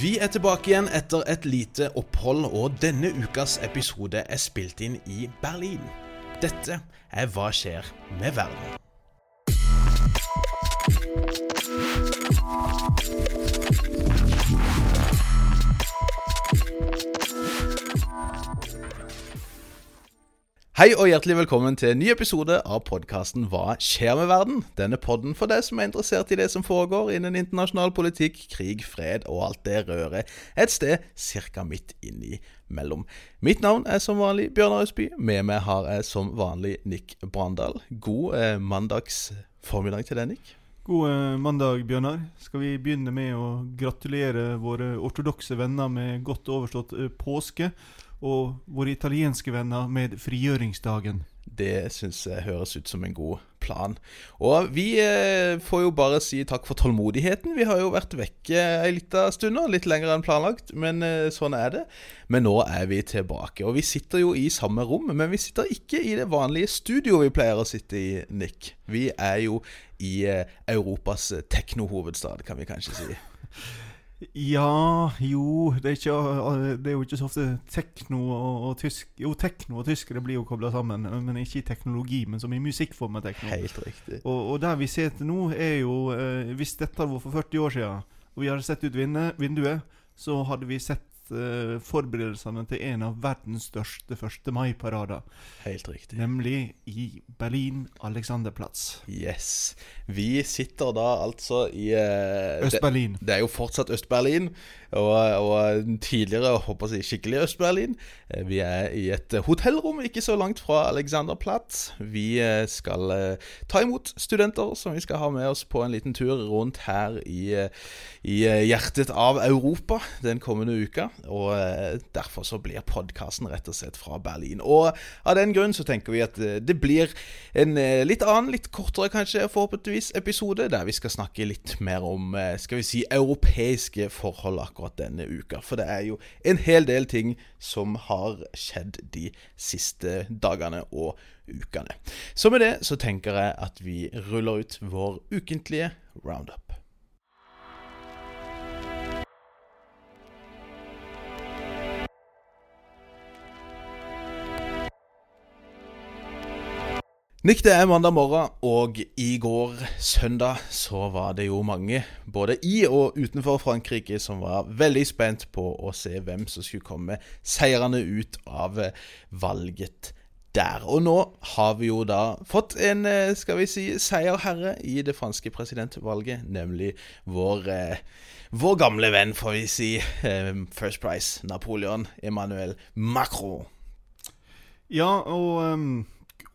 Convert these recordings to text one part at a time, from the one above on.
Vi er tilbake igjen etter et lite opphold, og denne ukas episode er spilt inn i Berlin. Dette er Hva skjer med verden? Hei og hjertelig velkommen til en ny episode av podkasten Hva skjer med verden? Denne podden for deg som er interessert i det som foregår innen internasjonal politikk, krig, fred og alt det røret et sted ca. midt innimellom. Mitt navn er som vanlig Bjørnar Østby. Med meg har jeg som vanlig Nick Brandal. God eh, mandags formiddag til deg, Nick. God eh, mandag, Bjørnar. Skal vi begynne med å gratulere våre ortodokse venner med godt overstått eh, påske og våre italienske venner med frigjøringsdagen. Det syns jeg høres ut som en god plan. Og vi eh, får jo bare si takk for tålmodigheten. Vi har jo vært vekke ei lita stund nå, litt lenger enn planlagt, men eh, sånn er det. Men nå er vi tilbake. Og vi sitter jo i samme rom, men vi sitter ikke i det vanlige studioet vi pleier å sitte i, Nick. Vi er jo i eh, Europas teknohovedstad, kan vi kanskje si. Ja, jo det er, ikke, det er, jo ikke så ofte tekno og, og tysk Jo, tekno og tyskere blir jo kobla sammen, men ikke i teknologi, men som i musikkform av tekno. Helt riktig. Og, og der vi sitter nå, er jo eh, Hvis dette hadde vært for 40 år siden, og vi hadde sett ut vinduet, så hadde vi sett uh, forberedelsene til en av verdens største 1. mai-parader. Helt riktig. Nemlig i Berlin, Alexanderplatz. Yes. Vi sitter da altså i uh, Øst-Berlin. Det, det, er jo fortsatt Øst-Berlin. Og, og, tidligere håper jeg, skikkelig Øst-Berlin. Eh, vi er i et hotellrom ikke så langt fra Alexanderplatz. Vi skal ta imot studenter som vi skal ha med oss på en liten tur rundt her i, i hjertet av Europa den kommende uka. Og eh, derfor så blir podkasten rett og slett fra Berlin. Og av den grunn så tenker vi at eh, det blir en eh, litt annen, litt kortere kanskje, forhåpentligvis, episode der vi skal snakke litt mer om, skal vi si, europeiske forhold akkurat denne uka. For det er jo en hel del ting som har skjedd de siste dagene og ukene. Så med det så tenker jeg at vi ruller ut vår ukentlige roundup. Nick, det er mandag morgen, og i går søndag så var det jo mange, både i og utenfor Frankrike, som var veldig spent på å se hvem som skulle komme seirende ut av valget der. Og nå har vi jo da fått en, eh, skal vi si, seierherre i det franske presidentvalget, nemlig vår, eh, vår gamle venn, får vi si, eh, First Price, Napoleon Emmanuel Macron. Ja, og um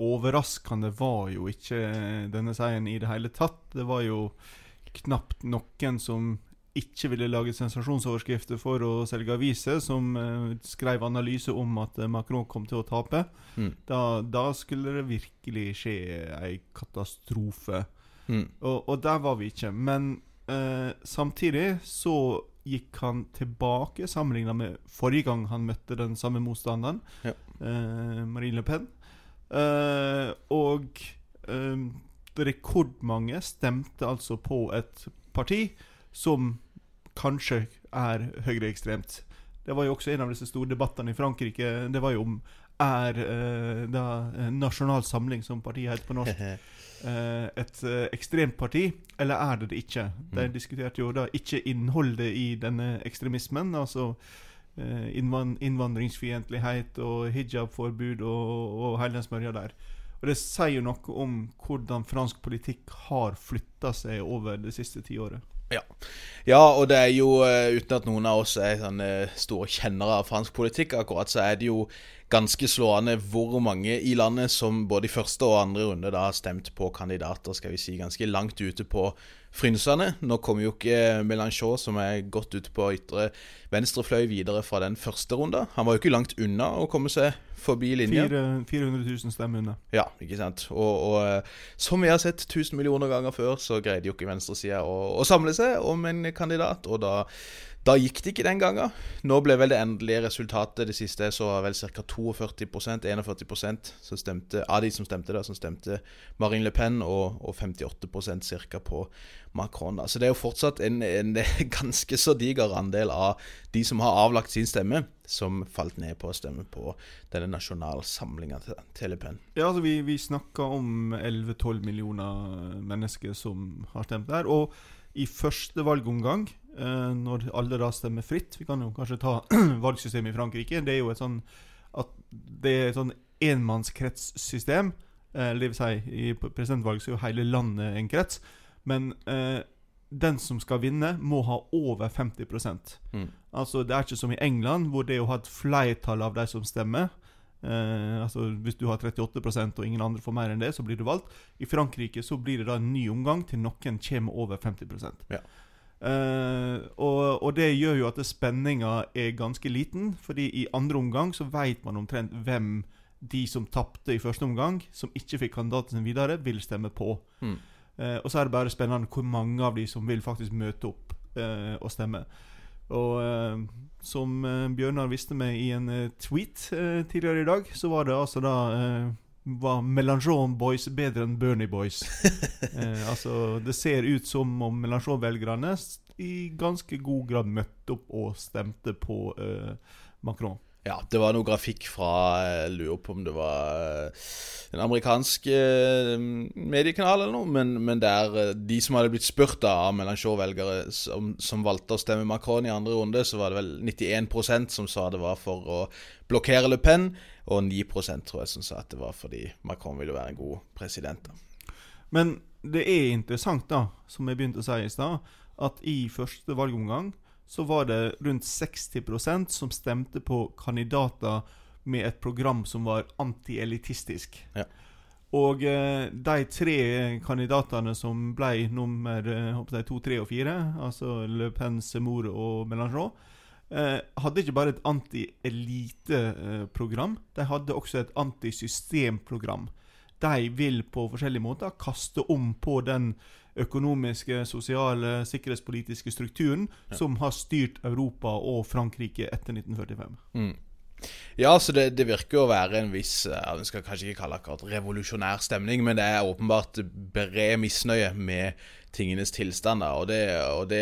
overraskende var jo ikke denne seieren i det hele tatt. Det var jo knapt noen som ikke ville lage sensasjonsoverskrifter for å selge aviser, som uh, skrev analyse om at uh, Macron kom til å tape. Mm. Da, da, skulle det virkelig skje ei katastrofe. Mm. Og, og, der var vi ikke. Men uh, samtidig så gikk han tilbake sammenligna med forrige gang han møtte den samme motstanderen, ja. Marine Le Pen. Uh, og uh, rekordmange stemte altså på et parti som kanskje er høyreekstremt. Det var jo også en av disse store debattene i Frankrike. Det var jo om er uh, da Nasjonal Samling, som partiet heter på norsk, et ekstremt parti, eller er det det ikke? De mm. diskuterte jo da ikke innholdet i denne ekstremismen. altså Eh, innvandringsfiendtlighet og hijabforbud og, og hele den smørja der. Og Det sier jo noe om hvordan fransk politikk har flytta seg over det siste tiåret. Ja. ja, og det er jo, uh, uten at noen av oss er sånne store kjennere av fransk politikk, akkurat, så er det jo ganske slående hvor mange i landet som både i første og andre runde da har stemt på kandidater skal vi si, ganske langt ute på frynsene. Nå kommer jo ikke Melanchon, som er godt ute på ytre venstre fløy, videre fra den første runden. Han var jo ikke langt unna å komme seg forbi linja. 400 000 stemmer unna. Ja, ikke sant. Og, og, eh, som vi har sett 1000 millioner ganger før, så greide jo ikke venstresida å, å samle seg om en kandidat. Og da Da gikk det ikke den gangen. Nå ble vel det endelige resultatet det siste så, var vel ca. 42% 41% som stemte, av de som stemte, da, som stemte Marine Le Pen, og, og 58% ca. på Macron. Da. Så det er jo fortsatt en, en ganske så diger andel av de som har avlagt sin stemme, som falt ned på å stemme på denne nasjonalsamlinga til, til Le Pen. Ja, altså Vi, vi snakker om 11-12 millioner mennesker som har stemt der. Og i første valgomgang når alle da stemmer fritt. Vi kan jo kanskje ta valgsystemet i Frankrike. Det er jo et sånn at det er et sånn enmannskretssystem. Eh, det vil si, i presidentvalg så er jo hele landet en krets. Men eh, den som skal vinne, må ha over 50 mm. Altså Det er ikke som i England, hvor det er ha et flertall av de som stemmer. Eh, altså Hvis du har 38% og ingen andre får mer enn det, så blir du valgt. I Frankrike så blir det da en ny omgang til noen kommer over 50 ja. Uh, og, og, det gjør jo at spenninga er ganske liten. Fordi i andre omgang så veit man omtrent hvem de som tapte i første omgang, som ikke fikk kandidaten sin videre, vil stemme på. Mm. Uh, og så er det bare spennende hvor mange av de som vil faktisk møte opp uh, og stemme. Og som Bjørnar viste meg i en tweet tidligere i dag, så var det altså da var Melanchon Boys bedre enn Bernie Boys. eh, altså, Det ser ut som om Melanchon-velgerne i ganske god grad møtte opp og stemte på eh, Macron. Ja, det var noe grafikk fra Jeg lurer på om det var eh, en amerikansk eh, mediekanal eller noe, men, men der eh, de som hadde blitt spurt av Melanchon-velgere som, som, valgte å stemme Macron i andre runde, så var det vel 91% som sa det var for å blokkere Le Pen. Og 9% tror jeg som sa at det var fordi Macron ville være en god president. Da. Men det er interessant, da, som jeg begynte å si i stad, at i første valgomgang så var det rundt 60% som stemte på kandidater med et program som var antielitistisk. Ja. Og eh, de tre kandidatene som ble nummer eh, to, tre og fire, altså Le Pen, Semour og Mélenchon, hadde ikke bare et anti-elite-program, de hadde også et antisystemprogram. De vil på forskjellige måter kaste om på den økonomiske, sosiale, sikkerhetspolitiske strukturen ja. som har styrt Europa og Frankrike etter 1945. Mm. Ja, så det, det, virker å være en viss Vi skal kanskje ikke kalle det akkurat revolusjonær stemning, men det er åpenbart bred misnøye med tingenes tilstander. Og, det, og det,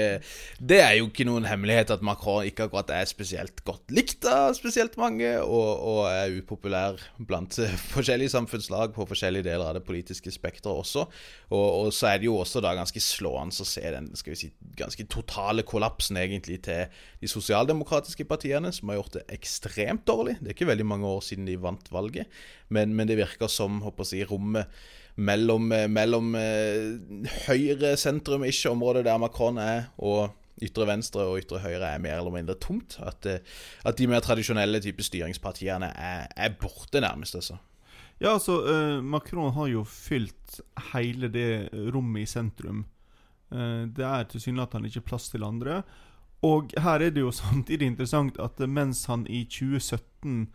det, er jo ikke noen hemmelighet at Macron ikke akkurat er spesielt godt likt av spesielt mange, og, og er upopulær blant forskjellige samfunnslag på forskjellige deler av det politiske spekteret også. Og, og, så er det jo også da ganske slående å se den skal vi si, ganske totale kollapsen egentlig til de sosialdemokratiske partiene, som har gjort det ekstremt dårlig. Det er ikke veldig mange år siden de vant valget, men, men det virker som håper jeg, rommet mellom, eh, mellom eh, høyre sentrum-ish området der Macron er, og ytre venstre og ytre høyre er mer eller mindre tomt. At, eh, at de mer tradisjonelle type styringspartiene er, er borte, nærmest. altså. Ja, altså, uh, Macron har jo fylt hele det rommet i sentrum. Uh, det er tilsynelatende ikke plass til andre. Og her er det jo samtidig interessant at mens han i 2017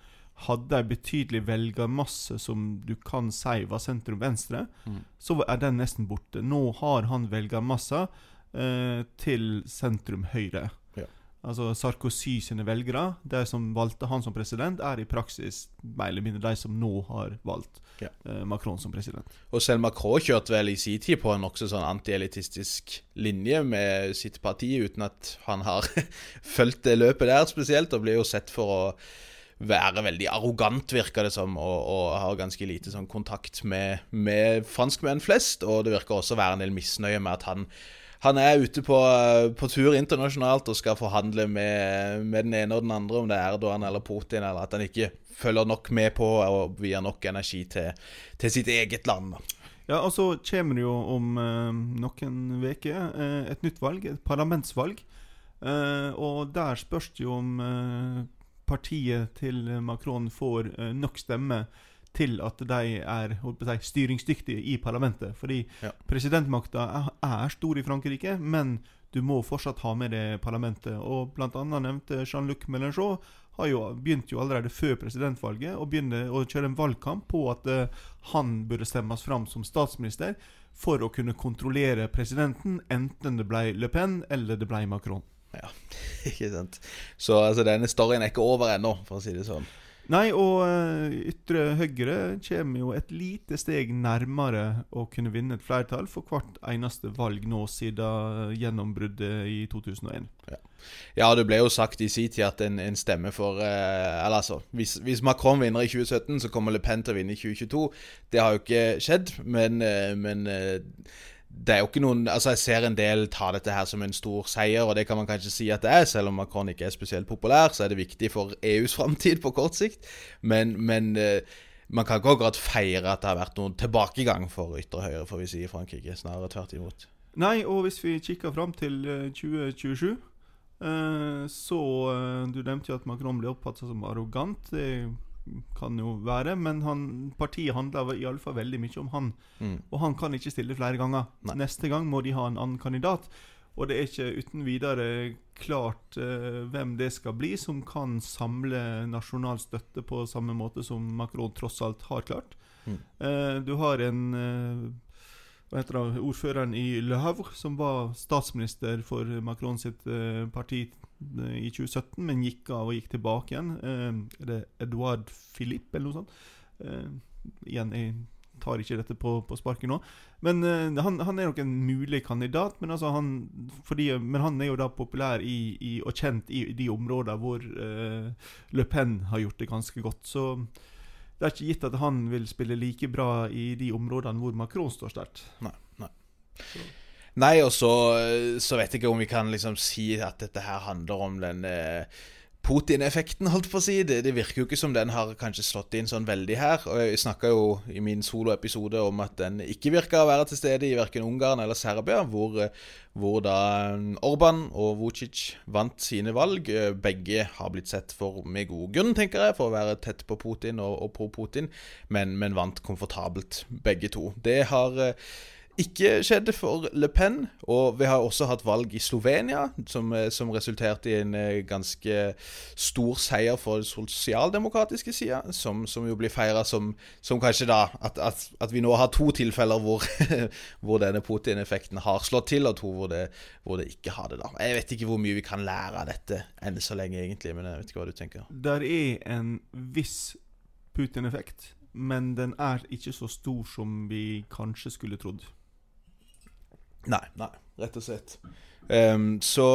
hadde en betydelig velgermasse som du kan si var sentrum-venstre, mm. så er den nesten borte. Nå har han velgermasser eh, til sentrum-høyre. Ja. Altså Sarkozy sine velgere, de som valgte han som president, er i praksis mer eller mindre de som nå har valgt ja. eh, Macron som president. Og selv Macron kjørte vel i sin tid på en nokså sånn antielitistisk linje med sitt parti, uten at han har fulgt det løpet der spesielt, og blir jo sett for å være veldig arrogant, virker det som, og, og har ganske lite sånn kontakt med, med franskmenn flest. Og det virker også å være en del misnøye med at han, han er ute på, på, tur internasjonalt og skal forhandle med, med, den ene og den andre, om det er Erdogan eller Putin, eller at han ikke følger nok med på og vier nok energi til, til sitt eget land. Ja, og så kommer det jo om eh, noen uker eh, et nytt valg, et parlamentsvalg. Eh, og der spørs det jo om partiet til Macron får uh, nok stemme til at de er si, styringsdyktige i parlamentet. Fordi ja. presidentmakta er, er, stor i Frankrike, men du må fortsatt ha med det parlamentet. Og annet nevnte Jean-Luc Mélenchon har jo begynt jo allerede før presidentvalget å begynne å kjøre en valgkamp på at uh, han burde stemmes fram som statsminister for å kunne kontrollere presidenten, enten det ble Le Pen eller det ble Macron. Ja. ikke sant. Så altså, denne storyen er ikke over ennå, for å si det sånn. Nei, og uh, ytre høyre kommer jo et lite steg nærmere å kunne vinne et flertall for hvert eneste valg nå siden gjennombruddet i 2001. Ja. ja, det ble jo sagt i sin tid at en, en stemme for uh, Eller altså, hvis, hvis, Macron vinner i 2017, så kommer Le Pen til å vinne i 2022. Det har jo ikke skjedd, men, uh, men det er jo ikke noen Altså, jeg ser en del ta dette her som en stor seier, og det kan man kanskje si at det er, selv om Macron ikke er spesielt populær, så er det viktig for EUs framtid på kort sikt. Men, men uh, man kan ikke akkurat feire at det har vært noen tilbakegang for ytre høyre, får vi si, i Frankrike. Snarere tvert imot. Nei, og hvis vi kikker fram til 2027 uh, eh, så Du nevnte jo at Macron ble oppfattet som arrogant. Det kan jo være, men han, partiet handler iallfall veldig mye om han. Mm. Og han kan ikke stille flere ganger. Nei. Neste gang må de ha en annen kandidat. Og det er ikke uten videre klart uh, hvem det skal bli, som kan samle nasjonal støtte på samme måte som Macron tross alt har klart. Mm. Uh, du har en uh, hva heter det, ordføreren i Le Havre, som var statsminister for Macron sitt parti i 2017, men gikk av og gikk tilbake igjen. Eh, er det Edouard Philippe, eller noe sånt? Eh, igjen, jeg tar ikke dette på, på sparket nå. Men eh, han, han, er nok en mulig kandidat. Men, altså han, fordi, men han er jo da populær i, i, og kjent i, de områdene hvor uh, Le Pen har gjort det ganske godt. Så det er ikke gitt at han vil spille like bra i de områdene hvor Macron står sterkt. Nei, nei. Så. Nei, og så, så, vet jeg ikke om vi kan liksom si at dette her handler om den eh, Putin-effekten, holdt på å si. Det, det, virker jo ikke som den har kanskje slått inn sånn veldig her. Og Jeg snakka jo i min soloepisode om at den ikke virka å være til stede i verken Ungarn eller Serbia, hvor, hvor da eh, Orban og Vucic vant sine valg. Begge har blitt sett for med god grunn, tenker jeg, for å være tett på Putin og, og pro Putin, men, men, vant komfortabelt, begge to. Det har eh, ikke skjedde for Le Pen. Og vi har også hatt valg i Slovenia, som, eh, som resulterte i en eh, ganske stor seier for den sosialdemokratiske sida, som, som, jo blir feira som, som, kanskje da at, at, at, vi nå har to tilfeller hvor, hvor denne Putin-effekten har slått til, og to hvor det, hvor det, ikke har det. da. Jeg vet ikke hvor mye vi kan lære av dette enn så lenge, egentlig, men jeg vet ikke hva du tenker. Der er en viss Putin-effekt, men den er ikke så stor som vi kanskje skulle trodd. Nei, nei, rett og slett. Um, så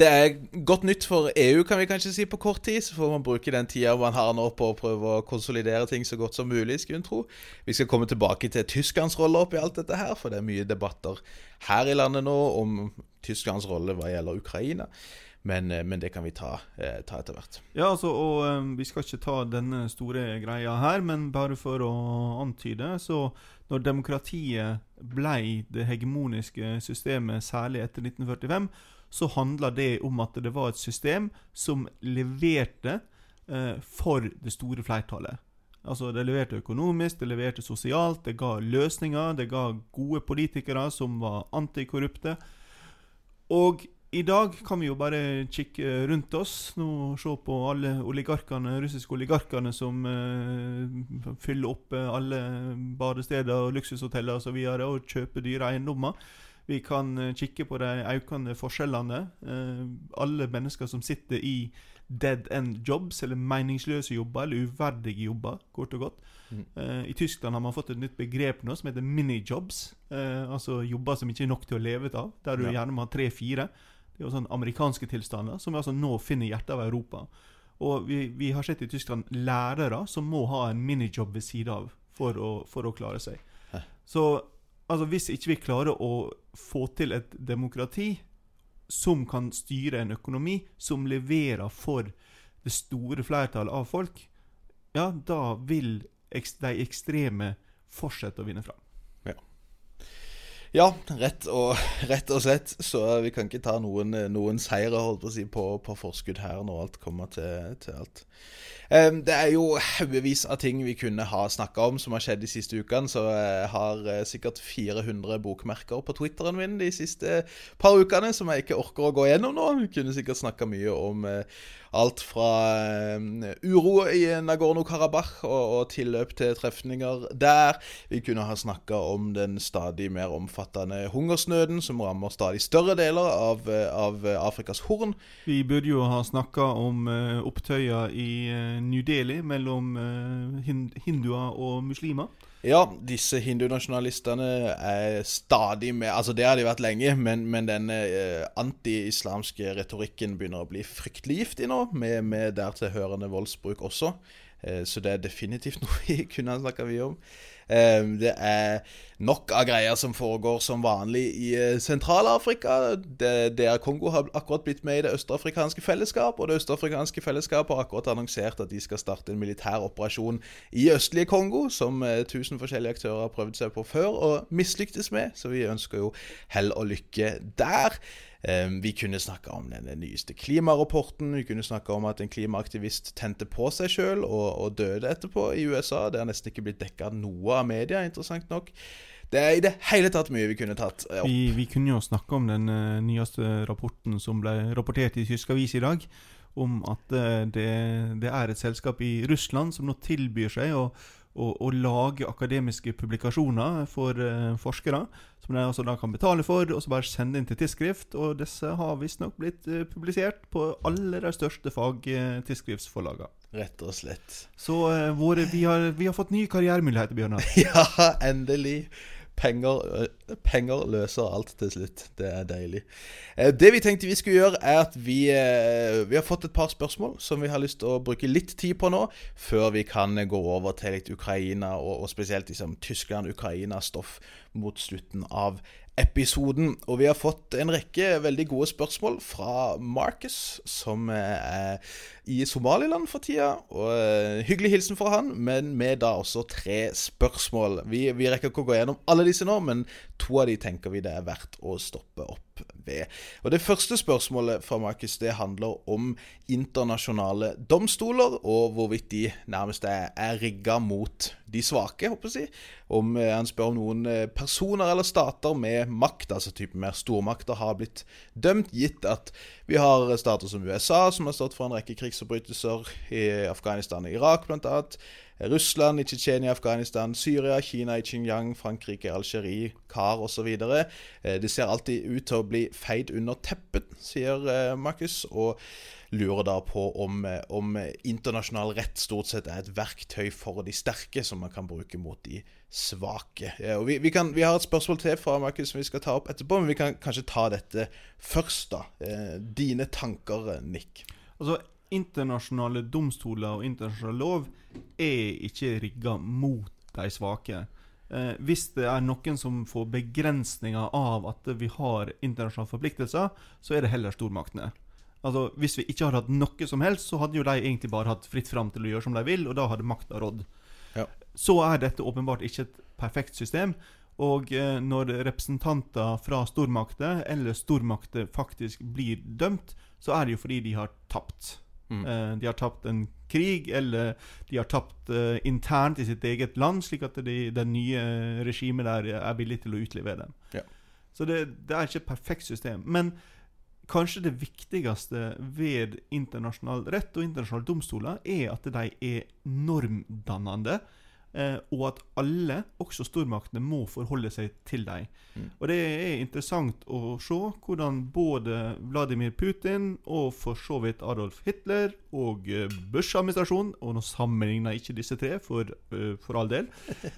det er godt nytt for EU, kan vi kanskje si, på kort tid. Så får man bruke den tida man har nå på å prøve å konsolidere ting så godt som mulig. skulle en tro. Vi skal komme tilbake til Tysklands rolle oppi alt dette her, for det er mye debatter her i landet nå om Tysklands rolle hva gjelder Ukraina. Men, eh, men, det kan vi ta, eh, ta etter hvert. Ja, altså, og um, Vi skal ikke ta denne store greia her, men bare for å antyde så Når demokratiet ble det hegemoniske systemet, særlig etter 1945, så handla det om at det var et system som leverte eh, for det store flertallet. Altså, Det leverte økonomisk, det leverte sosialt, det ga løsninger, det ga gode politikere som var antikorrupte. Og i dag kan vi jo bare kikke rundt oss. Nå Se på alle oligarkene, russiske oligarkene som uh, fyller opp uh, alle badesteder og luksushoteller osv. Og, så og kjøper dyre eiendommer. Vi kan uh, kikke på de økende forskjellene. alle mennesker som sitter i dead end jobs, eller meningsløse jobber, eller uverdige jobber, kort og godt. Mm. I Tyskland har man fått et nytt begrep nå som heter minijobs. altså jobber som ikke er nok til å leve av, der du ja. gjerne må ha tre-fire. Det er jo sånn amerikanske tilstander som vi altså nå finner i hjertet av Europa. Og vi, vi, har sett i Tyskland lærere som må ha en minijob ved siden av for å, for å klare seg. Hæ. Så altså, hvis ikke vi klarer å få til et demokrati som kan styre en økonomi som leverer for det store flertallet av folk, ja, da vil de ekstreme fortsette å vinne fram. Ja, rett og, rett og, slett. Så vi kan ikke ta noen, noen seire si, på, på forskudd her når alt kommer til, til alt. Um, det er jo haugevis av ting vi kunne ha snakka om som har skjedd de siste ukene. Så jeg har uh, sikkert 400 bokmerker på Twitteren min de siste par ukene som jeg ikke orker å gå gjennom nå. Vi kunne sikkert snakka mye om uh, alt fra uh, uro i Nagorno-Karabakh og, og tilløp til trefninger der. Vi kunne ha snakka om den stadig mer omfattende hungersnøden som rammer stadig større deler av, av Afrikas Horn. Vi burde jo ha snakka om uh, opptøyer i uh, New Delhi mellom hinduer og muslimer. Ja, disse hindunasjonalistene er stadig med Altså, det har de vært lenge, men, men den eh, anti-islamske retorikken begynner å bli fryktelig giftig nå, med, med dertilhørende voldsbruk også. Eh, så det er definitivt noe vi kunne ha snakka mye om. Eh, det er nok av greier som foregår som vanlig i eh, Sentral-Afrika. DR Kongo har akkurat blitt med i det østafrikanske fellesskap, og det østafrikanske fellesskapet har akkurat annonsert at de skal starte en militær operasjon i østlige Kongo, som tusen forskjellige aktører har prøvd seg på før og mislyktes med, så vi ønsker jo hell og lykke der. Ehm, vi kunne snakka om den nyeste klimarapporten. Vi kunne snakka om at en klimaaktivist tente på seg sjøl og, og, døde etterpå i USA. Det har nesten ikke blitt dekka noe av media, interessant nok. Det er i det hele tatt mye vi kunne tatt opp. Vi, vi kunne jo snakke om den uh, nyeste rapporten som ble rapportert i tysk avis i dag. Om at uh, det, det, er et selskap i Russland som nå tilbyr seg å å, å, lage akademiske publikasjoner for uh, forskere, som de altså da kan betale for, og så bare sende inn til tidsskrift. Og disse har visstnok blitt uh, publisert på alle de største fagtidsskriftsforlagene. Rett og slett. Så uh, våre, vi, har, vi, har, fått nye karrieremuligheter, Bjørnar. ja, endelig. Penger, eh, penger, løser alt til slutt. Det er deilig. Eh, det vi tenkte vi skulle gjøre, er at vi, eh, vi har fått et par spørsmål som vi har lyst til å bruke litt tid på nå, før vi kan gå over til litt Ukraina, og, og spesielt liksom, Tyskland-Ukraina-stoff mot slutten av episoden. Og vi har fått en rekke veldig gode spørsmål fra Marcus, som er i Somaliland for tida. Og uh, Hyggelig hilsen fra han, men med da også tre spørsmål. Vi, vi rekker ikke å gå gjennom alle disse nå, men to av de tenker vi det er verdt å stoppe opp ved. Og Det første spørsmålet fra Markus det handler om internasjonale domstoler, og hvorvidt de nærmest er, er rigga mot de svake, håper jeg. Om eh, Han spør om noen eh, personer eller stater med makt, altså type mer stormakter, har blitt dømt, gitt at vi har stater som USA, som har stått for en rekke krigsforbrytelser i Afghanistan og Irak, annet. Russland i Tsjetsjenia, Afghanistan, Syria, Kina i Xinjiang, Frankrike, Algerie, Kar osv. Eh, det ser alltid ut til å bli feid under teppet, sier eh, Markus, og lurer da på om, eh, om internasjonal rett stort sett er et verktøy for de sterke som man kan bruke mot de svake. Og vi, vi, kan, vi har et spørsmål til fra Markus som vi skal ta opp etterpå, men vi kan kanskje ta dette først, da. Dine tanker, Nick? Altså, internasjonale domstoler og internasjonal lov er ikke rigga mot de svake. Eh, hvis det er noen som får begrensninger av at vi har internasjonale forpliktelser, så er det heller stormaktene. Altså, Hvis vi ikke hadde hatt noe som helst, så hadde jo de egentlig bare hatt fritt fram til å gjøre som de vil, og da hadde makta rådd. Ja. Så er dette åpenbart ikke et perfekt system. Og eh, når representanter fra stormakter eller stormakter faktisk blir dømt, så er det jo fordi de har tapt. Mm. Uh, de har tapt en krig, eller de har tapt uh, internt i sitt eget land, slik at det de nye regimet der er villig til å utlevere dem. Ja. Så det, det, er ikke et perfekt system. Men kanskje det viktigste ved internasjonal rett og internasjonale domstoler er at de er normdannende. Eh, og at alle, også stormaktene, må forholde seg til dem. Mm. Og det er interessant å se hvordan både Vladimir Putin og for så vidt Adolf Hitler og eh, Bush-administrasjonen Og nå sammenligner jeg ikke disse tre, for, uh, for all del,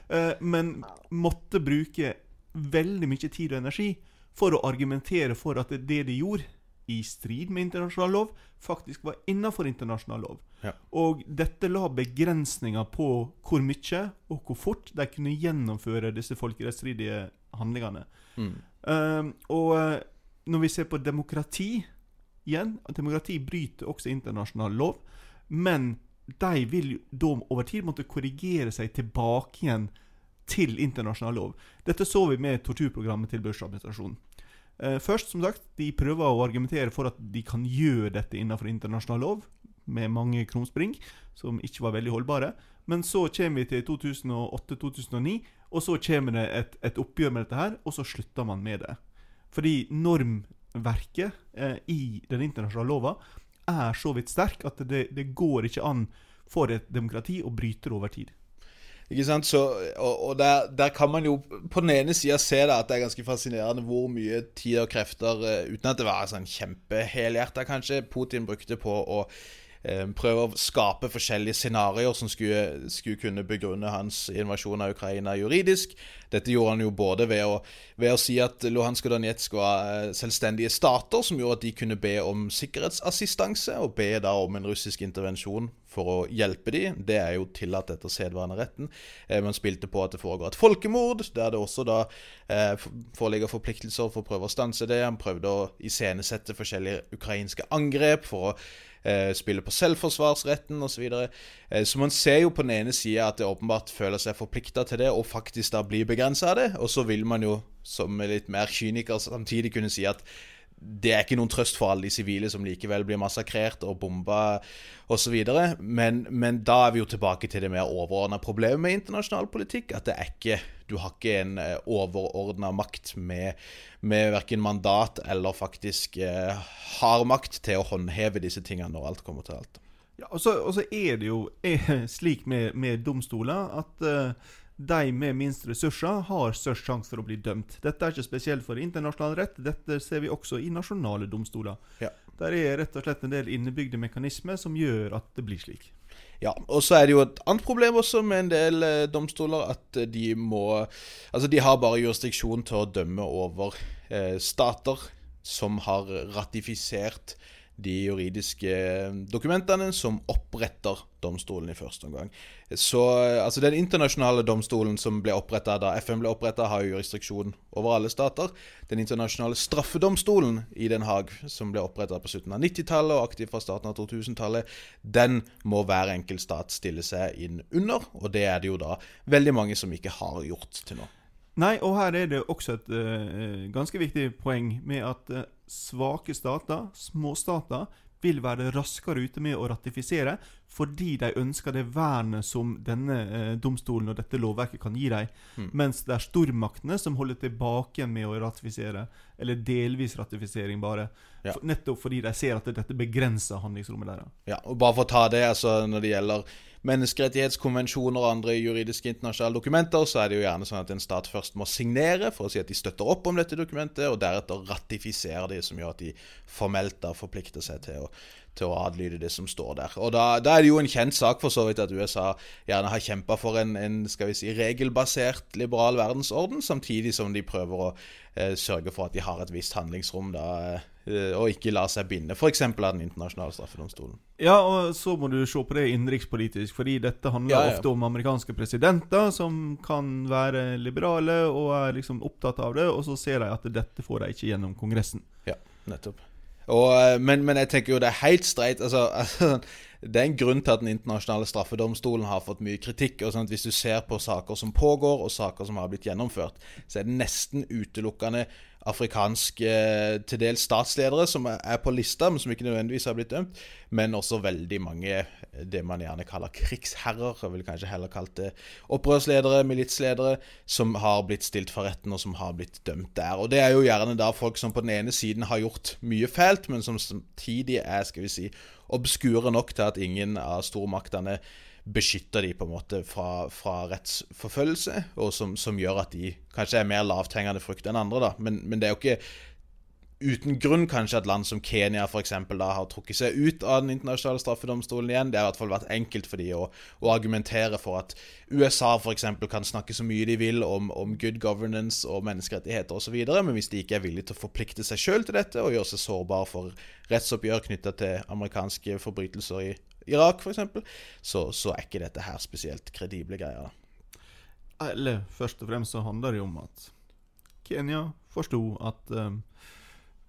men måtte bruke veldig mye tid og energi for å argumentere for at det de gjorde, i strid med internasjonal lov, faktisk var innafor internasjonal lov. Ja. Og dette la begrensninger på hvor mye og hvor fort de kunne gjennomføre disse folkerettsstridige handlingene. Mm. Um, og uh, når vi ser på demokrati igjen Demokrati bryter også internasjonal lov, men de vil da over tid måtte korrigere seg tilbake igjen til internasjonal lov. Dette så vi med torturprogrammet til Bush-administrasjonen. Eh, først, som sagt, de prøver å argumentere for at de kan gjøre dette innenfor internasjonal lov, med mange krumspring som ikke var veldig holdbare. Men så kommer vi til 2008-2009, og så kommer det et, et, oppgjør med dette her, og så slutter man med det. Fordi normverket eh, i den internasjonale lova er så vidt sterk at det, det går ikke an for et demokrati å bryte det over tid. Ikke sant? Så, og, og der, der, kan man jo på den ene sida se da, at det er ganske fascinerende hvor mye tid og krefter, uh, uten at det var sånn kjempehelhjerta kanskje, Putin brukte på å prøve å skape forskjellige scenarioer som skulle, skulle, kunne begrunne hans invasjon av Ukraina juridisk. Dette gjorde han jo både ved å, ved å si at Luhansk og Donetsk var uh, selvstendige stater, som gjorde at de kunne be om sikkerhetsassistanse, og be da om en russisk intervensjon for å hjelpe dem. Det er jo tillatt etter sedvaneretten. Eh, man spilte på at det foregår et folkemord, der det også da eh, foreligger forpliktelser for å prøve å stanse det. Han prøvde å iscenesette forskjellige ukrainske angrep for å eh, spille på selvforsvarsretten osv. Så, eh, så man ser jo på den ene sida at det åpenbart føler seg forplikta til det, og faktisk da blir begrensa av det. Og så vil man jo som litt mer kyniker samtidig kunne si at det er ikke noen trøst for alle de sivile som likevel blir massakrert og bomba osv. Men, men da er vi jo tilbake til det mer overordna problemet med internasjonal politikk. At det er ikke, du har ikke en eh, overordna makt med, med verken mandat eller faktisk eh, har makt til å håndheve disse tingene når alt kommer til alt. Ja, og så, er det jo er slik med, med domstoler at uh, de med minst ressurser har størst sjanse for å bli dømt. Dette er ikke spesielt for internasjonal rett, dette ser vi også i nasjonale domstoler. Ja. Der er rett og slett en del innebygde mekanismer som gjør at det blir slik. Ja, og så er det jo et annet problem også med en del eh, domstoler, at eh, de må Altså, de har bare jurisdiksjon til å dømme over eh, stater som har ratifisert de juridiske dokumentene som oppretter domstolen i første omgang. Så altså Den internasjonale domstolen som ble oppretta da FN ble oppretta, har jo restriksjon over alle stater. Den internasjonale straffedomstolen i Den Haag, som ble oppretta på slutten av 90-tallet og aktiv fra starten av 2000-tallet, den må hver enkelt stat stille seg inn under. Og det er det jo da veldig mange som ikke har gjort til nå. Nei, og her er det også et uh, ganske viktig poeng med at uh, svake stater, småstater, vil være raskere ute med å ratifisere fordi de ønsker det vernet som denne eh, domstolen og dette lovverket kan gi dem. Mm. Mens det er stormaktene som holder tilbake med å ratifisere, eller delvis ratifisering bare. Ja. For, nettopp fordi de ser at dette begrenser handlingsrommet deres. Ja, og bare for å ta det, altså når det gjelder menneskerettighetskonvensjoner og andre juridiske internasjonale dokumenter, så er det jo gjerne sånn at en stat først må signere for å si at de støtter opp om dette dokumentet, og deretter ratifisere det, som gjør at de formelt da forplikter seg til å, til å adlyde det som står der. Og da, da, er det jo en kjent sak for så vidt at USA gjerne har kjempa for en, en, skal vi si, regelbasert liberal verdensorden, samtidig som de prøver å eh, sørge for at de har et visst handlingsrom da, eh, og ikke la seg binde f.eks. av Den internasjonale straffedomstolen. Ja, og så må du se på det innenrikspolitisk, fordi dette handler ja, ja. ofte om amerikanske presidenter som kan være liberale og er liksom opptatt av det, og så ser de at dette får de ikke gjennom Kongressen. Ja, nettopp. Og, eh, men, men, jeg tenker jo det er helt streit. Altså, altså, det er en grunn til at Den internasjonale straffedomstolen har fått mye kritikk. og sånn Hvis du ser på saker som pågår, og saker som har blitt gjennomført, så er det nesten utelukkende afrikanske til dels statsledere som er på lista, men som ikke nødvendigvis har blitt dømt. Men også veldig mange det man gjerne kaller krigsherrer, jeg vil kanskje heller kalt det opprørsledere, militsledere, som har blitt stilt for retten, og som har blitt dømt der. Og det er jo gjerne da folk som på den ene siden har gjort mye fælt, men som samtidig er skal vi si, obskure nok til at ingen av stormaktene beskytter de på en måte fra, fra rettsforfølgelse, og som, som, gjør at de kanskje er mer lavthengende frukt enn andre. da. Men, men, det er jo ikke uten grunn kanskje at land som Kenya for eksempel, da har trukket seg ut av Den internasjonale straffedomstolen igjen. Det har i hvert fall vært enkelt for de å, å argumentere for at USA for eksempel, kan snakke så mye de vil om, om good governance og menneskerettigheter osv., men hvis de ikke er villige til å forplikte seg sjøl til dette og gjøre seg sårbare for rettsoppgjør knytta til amerikanske forbrytelser i Irak f.eks., så, så er ikke dette her spesielt kredible greier. Eller først og fremst så handler det jo om at Kenya forsto at um,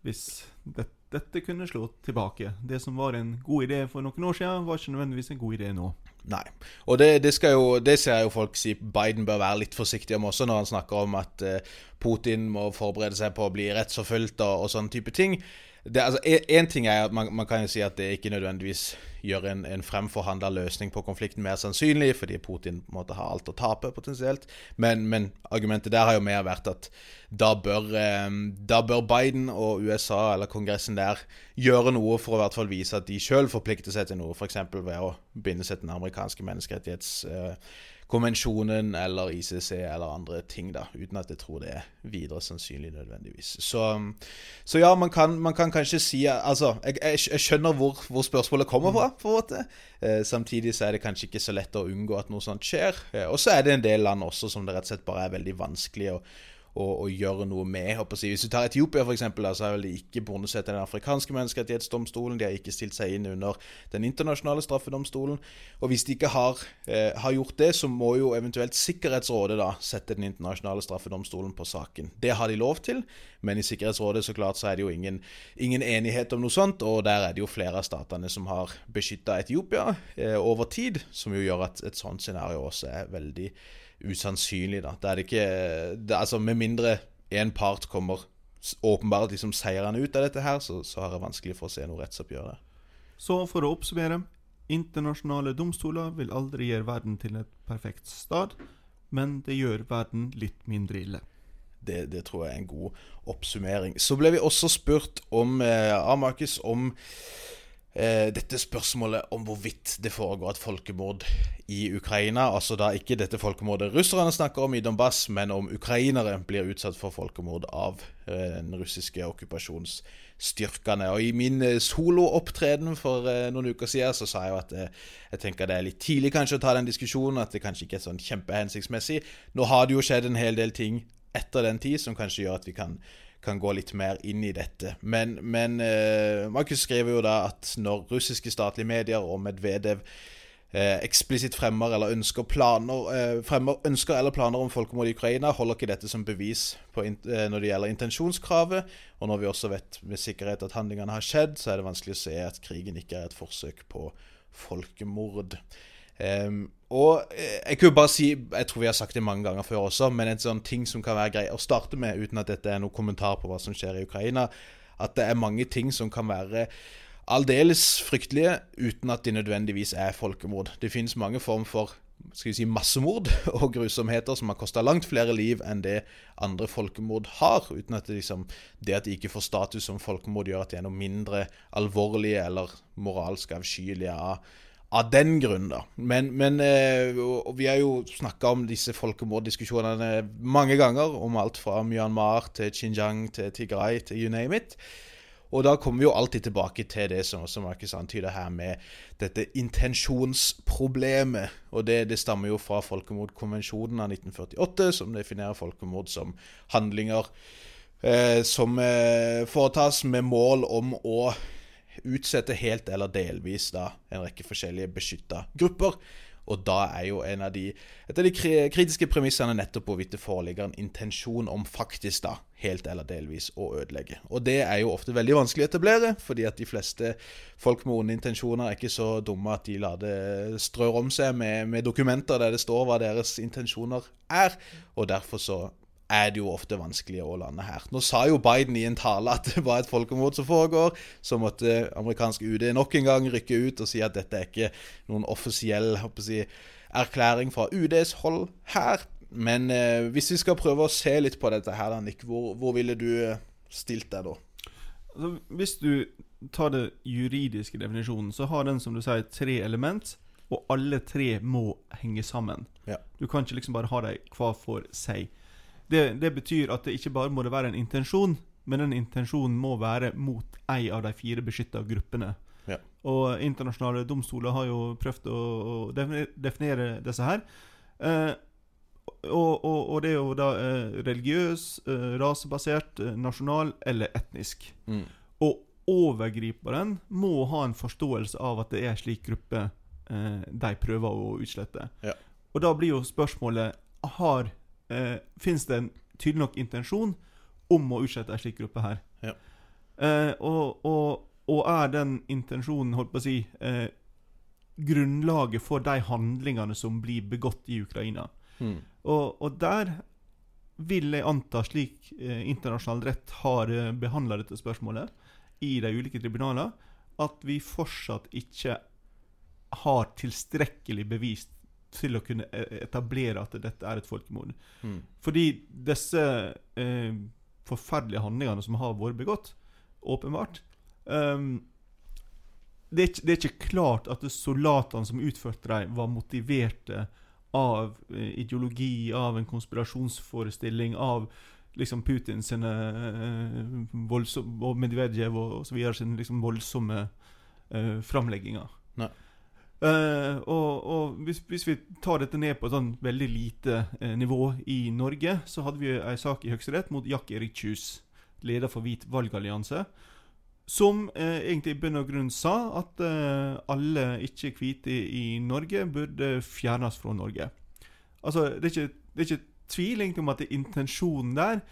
hvis det, dette kunne slå tilbake Det som var en god idé for noen år siden, var ikke nødvendigvis en god idé nå. Nei. Og det, det, jo, det ser jo folk si Biden bør være litt forsiktig om også, når han snakker om at uh, Putin må forberede seg på å bli rettsforfulgt og, og sånne type ting det, altså, en, ting er at man, man, kan jo si at det ikke nødvendigvis gjør en, en fremforhandla løsning på konflikten mer sannsynlig, fordi Putin måtte ha alt å tape, potensielt. Men, men, argumentet der har jo mer vært at da bør, eh, da bør, Biden og USA, eller Kongressen der, gjøre noe for å i hvert fall vise at de sjøl forplikter seg til noe, f.eks. ved å binde seg til den amerikanske menneskerettighets... Eh, konvensjonen eller ICC eller andre ting, da, uten at jeg tror det er videre sannsynlig nødvendigvis. Så, så ja, man kan, man kan, kanskje si Altså, jeg, jeg, jeg skjønner hvor, hvor, spørsmålet kommer fra, på en måte. Eh, samtidig så er det kanskje ikke så lett å unngå at noe sånt skjer. Eh, og så er det en del land også som det rett og slett bare er veldig vanskelig å å, gjøre noe med. Si. Hvis du tar Etiopia, f.eks., så har de ikke bundet seg til den afrikanske menneskerettighetsdomstolen. De har ikke stilt seg inn under den internasjonale straffedomstolen. Og hvis de ikke har, eh, har, gjort det, så må jo eventuelt Sikkerhetsrådet da sette den internasjonale straffedomstolen på saken. Det har de lov til, men i Sikkerhetsrådet så klart så er det jo ingen, ingen enighet om noe sånt, og der er det jo flere av statene som har beskytta Etiopia eh, over tid, som jo gjør at et sånt scenario også er veldig usannsynlig. da. Det er det ikke det, altså Med mindre én part kommer åpenbart liksom seirende ut av dette her, så, så har jeg vanskelig for å se noe rettsoppgjør. Så for å oppsummere internasjonale domstoler vil aldri gjøre verden til et perfekt stad, men det gjør verden litt mindre ille. Det, det tror jeg er en god oppsummering. Så ble vi også spurt om eh, av Markus om dette spørsmålet om hvorvidt det foregår et folkemord i Ukraina. Altså da ikke dette folkemordet russerne snakker om i Donbass, men om ukrainere blir utsatt for folkemord av eh, den russiske okkupasjonsstyrkene. Og I min eh, soloopptreden for eh, noen uker siden så sa jeg jo at eh, jeg tenker det er litt tidlig kanskje å ta den diskusjonen, at det kanskje ikke er sånn kjempehensiktsmessig. Nå har det jo skjedd en hel del ting etter den tid som kanskje gjør at vi kan kan gå litt mer inn i dette. Men, men eh, Markus skriver jo da at når russiske statlige medier og Medvedev eh, eksplisitt fremmer eller ønsker, planer, eh, fremmer ønsker eller planer om folkemord i Ukraina, holder ikke dette som bevis eh, når det gjelder intensjonskravet. Og når vi også vet med sikkerhet at handlingene har skjedd, så er det vanskelig å se at krigen ikke er et forsøk på folkemord. Um, og eh, jeg kunne bare si, jeg tror vi har sagt det mange ganger før også, men en sånn ting som kan være grei å starte med, uten at dette er noen kommentar på hva som skjer i Ukraina, at det er mange ting som kan være aldeles fryktelige uten at de nødvendigvis er folkemord. Det finnes mange former for skal vi si, massemord og grusomheter som har kosta langt flere liv enn det andre folkemord har, uten at det, liksom, det at de ikke får status som folkemord, gjør at de er noe mindre alvorlige eller moralsk avskyelige av av den grunn, da. Men, men eh, vi har jo snakka om disse folkemorddiskusjonene mange ganger. Om alt fra Myanmar til Xinjiang til Tigray til you name it. Og da kommer vi jo alltid tilbake til det som også Markus antyder her, med dette intensjonsproblemet. Og det, det stammer jo fra folkemordkonvensjonen av 1948, som definerer folkemord som handlinger eh, som eh, foretas med mål om å utsette helt eller delvis da, en rekke forskjellige beskytta grupper. Og da er jo en av de, et av de kritiske premissene nettopp hvorvidt det foreligger en intensjon om faktisk da, helt eller delvis å ødelegge. Og det er jo ofte veldig vanskelig å etablere, fordi at de fleste folk med onde intensjoner er ikke så dumme at de lar det strør om seg med, med dokumenter der det står hva deres intensjoner er. Og derfor så er det jo ofte vanskelig å lande her. Nå sa jo Biden i en tale at det var et folkemord som foregår. Så måtte amerikansk UD nok en gang rykke ut og si at dette er ikke noen offisiell si, erklæring fra UDs hold her. Men eh, hvis vi skal prøve å se litt på dette her, Nick, hvor, hvor ville du eh, stilt deg da? Altså, hvis du tar det juridiske definisjonen, så har den som du sier tre element. Og alle tre må henge sammen. Ja. Du kan ikke liksom bare ha dem hver for seg. Det, det, betyr at det ikke bare må det være en intensjon, men den intensjonen må være mot ei av de fire beskytta gruppene. Ja. Og internasjonale domstoler har jo prøvd å, å definere disse her. Eh, og, og, og, det er jo da eh, religiøs, eh, rasebasert, eh, nasjonal eller etnisk. Mm. Og overgriperen må ha en forståelse av at det er en slik gruppe eh, de prøver å utslette. Ja. Og da blir jo spørsmålet Har eh, finnes det en tydelig nok intensjon om å utsette ei slik gruppe her. Ja. Eh, og, og, og, er den intensjonen, holdt på å si, eh, grunnlaget for de handlingene som blir begått i Ukraina? Mm. Og, og, der vil jeg anta, slik eh, internasjonal rett har eh, behandla dette spørsmålet i de ulike tribunalene, at vi fortsatt ikke har tilstrekkelig bevist til å kunne e- etablere at dette er et folkemord. Mm. Fordi disse eh, forferdelige handlingene som har vært begått, åpenbart um, det, er ikke, det, er ikke, klart at soldatene som utførte dem, var motiverte av eh, ideologi, av en konspirasjonsforestilling, av liksom Putin sine eh, voldsomme, og Medvedev og, og så videre sine liksom voldsomme eh, framlegginger. Nei. Eh, og, og hvis, hvis vi tar dette ned på et sånn veldig lite uh, nivå i Norge, så hadde vi ei sak i Høyesterett mot Jack Erik Kjus, leder for Hvit valgallianse, som uh, egentlig i bunn og grunn sa at alle ikke-hvite i, Norge burde fjernes fra Norge. Altså, det er ikke, det er ikke tvil egentlig om at intensjonen der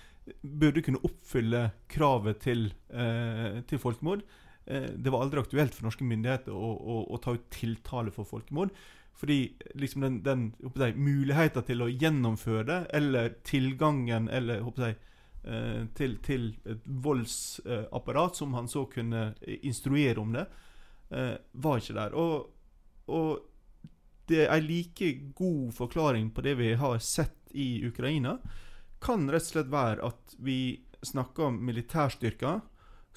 burde kunne oppfylle kravet til, til folkemord. Eh, det var aldri aktuelt for norske myndigheter å, å, å ta ut tiltale for folkemord. Fordi liksom den, den jeg, muligheten til å gjennomføre det, eller tilgangen eller jeg, eh, til, til, et voldsapparat som han så kunne instruere om det, eh, var ikke der. Og, og det er en like god forklaring på det vi har sett i Ukraina, kan rett og slett være at vi snakker om militærstyrker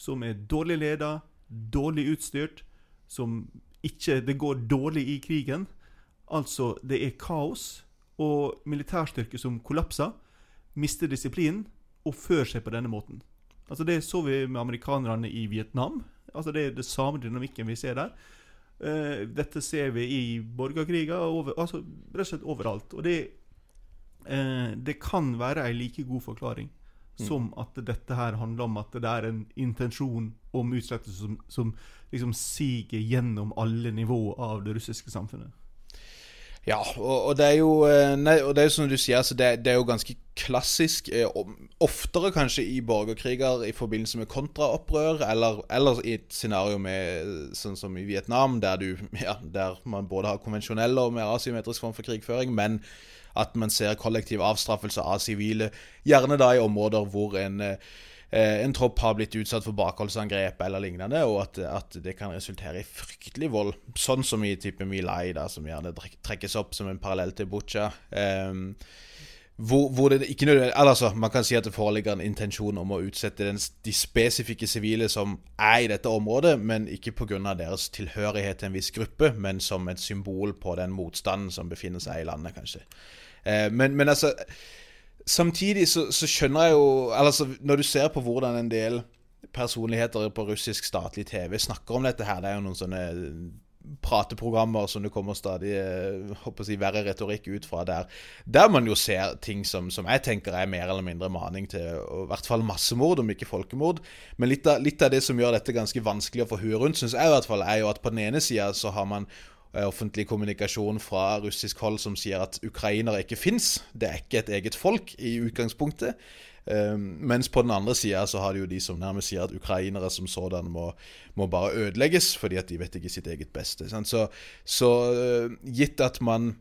som er dårlig ledet, dårlig utstyrt, som ikke Det går dårlig i krigen. Altså, det er kaos, og militærstyrker som kollapser, mister disiplinen og fører seg på denne måten. Altså Det så vi med amerikanerne i Vietnam. Altså Det er det samme dynamikken vi ser der. Uh, dette ser vi i borgerkriger, over, altså rett og slett overalt. Og det, uh, det kan være en like god forklaring. Som at dette her handler om at det er en intensjon om utslettelse som, som liksom siger gjennom alle nivåer av det russiske samfunnet. Ja, og, og, det er jo eh, Nei, og det er som du sier, altså det, det, er jo ganske klassisk. Eh, oftere kanskje i borgerkriger i forbindelse med kontraopprør, eller, eller, i et scenario med, sånn som i Vietnam, der, du, ja, der man både har konvensjonell og mer asymmetrisk form for krigføring, men at man ser kollektiv avstraffelse av sivile, gjerne da i områder hvor en, eh, en tropp har blitt utsatt for bakholdsangrep eller lignende, og at, at, det kan resultere i fryktelig vold. Sånn som i type Milai, da, som gjerne trekkes opp som en parallell til Butsja. Um, hvor, hvor, det ikke nødvendig, altså, Man kan si at det foreligger en intensjon om å utsette den, de spesifikke sivile som er i dette området, men ikke pga. deres tilhørighet til en viss gruppe, men som et symbol på den motstanden som befinner seg i landet, kanskje. Eh, men, men, altså Samtidig så, så, skjønner jeg jo Altså, når du ser på hvordan en del personligheter på russisk statlig TV snakker om dette her, det er jo noen sånne prateprogrammer som det kommer stadig håper eh, jeg, verre retorikk ut fra der. Der man jo ser ting som, som jeg tenker er mer eller mindre maning til og i hvert fall massemord, om ikke folkemord. Men litt av, litt av det som gjør dette ganske vanskelig å få huet rundt, syns jeg i hvert fall, er jo at på den ene sida så har man Eh, offentlig kommunikasjon fra russisk hold som sier at ukrainere ikke fins. Det er ikke et eget folk i utgangspunktet. Um, mens på den andre sida så har det jo de som nærmest sier at ukrainere som sådan må, må, bare ødelegges, fordi at de vet ikke sitt eget beste. Så, så uh, gitt at man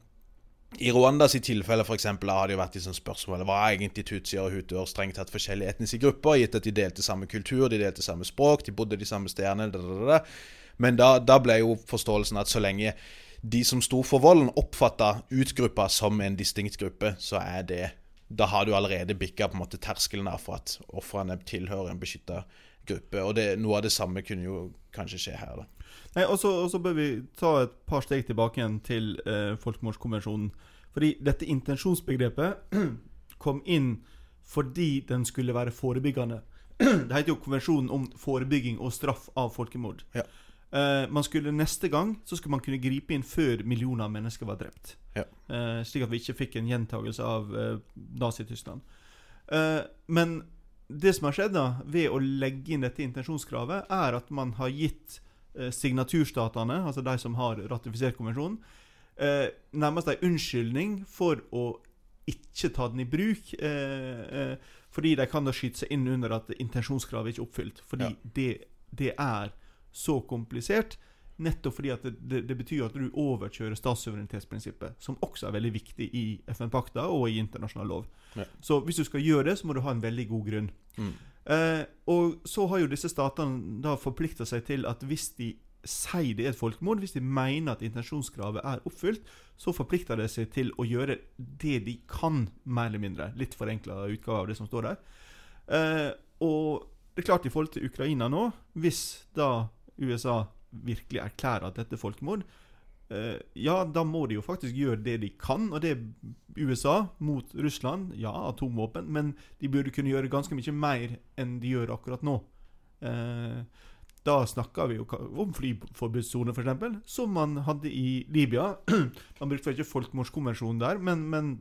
i Rwandas tilfelle for eksempel, har det jo vært liksom spørsmål Hva er egentlig tutsier og hutuer strengt tatt forskjellige etniske grupper, gitt at de delte samme kultur, de delte samme språk, de bodde de samme stedene. Men da, da, ble jo forståelsen at så lenge de som sto for volden, oppfatta utgruppa som en distinkt gruppe, så er det Da har du allerede bikka på en måte terskelen for at ofrene tilhører en beskytta gruppe. Og det, noe av det samme kunne jo kanskje skje her, da. Nei, Og så bør vi ta et par steg tilbake igjen til eh, folkemordskonvensjonen. Fordi dette intensjonsbegrepet kom inn fordi den skulle være forebyggende. Det heter jo konvensjonen om forebygging og straff av folkemord. Ja. Uh, man skulle Neste gang så skulle man kunne gripe inn før millioner av mennesker var drept. Ja. Uh, slik at vi ikke fikk en gjentagelse av uh, Nazi-Tyskland. men det som har skjedd da ved å legge inn dette intensjonskravet, er at man har gitt signaturstatene, altså de som har ratifisert konvensjonen, nærmest en unnskyldning for å ikke ta den i bruk. fordi de kan da skyte seg inn under at intensjonskravet ikke er oppfylt. Fordi ja. det, det er så komplisert. Nettopp fordi det, det, det betyr at du overkjører statssuverenitetsprinsippet, som også er veldig viktig i FN-pakta og i internasjonal lov. Ja. Så hvis du skal gjøre det, så må du ha en veldig god grunn. Mm. Eh, og så har jo disse statene da forplikta seg til at hvis de sier det er et folkemord, hvis de mener at intensjonskravet er oppfylt, så forplikter de seg til å gjøre det de kan, mer eller mindre. Litt forenkla utgave av det som står der. Eh, og det er klart, i forhold til Ukraina nå, hvis da USA virkelig erklærer at dette er folkemord, eh, ja, da må de jo faktisk gjøre det de kan. Og det er USA mot Russland. Ja, atomvåpen. Men de burde kunne gjøre ganske mye mer enn de gjør akkurat nå. Eh, da snakker vi jo om flyforbudssone, f.eks., som man hadde i Libya. man brukte ikke folkemordskonvensjonen der, men, men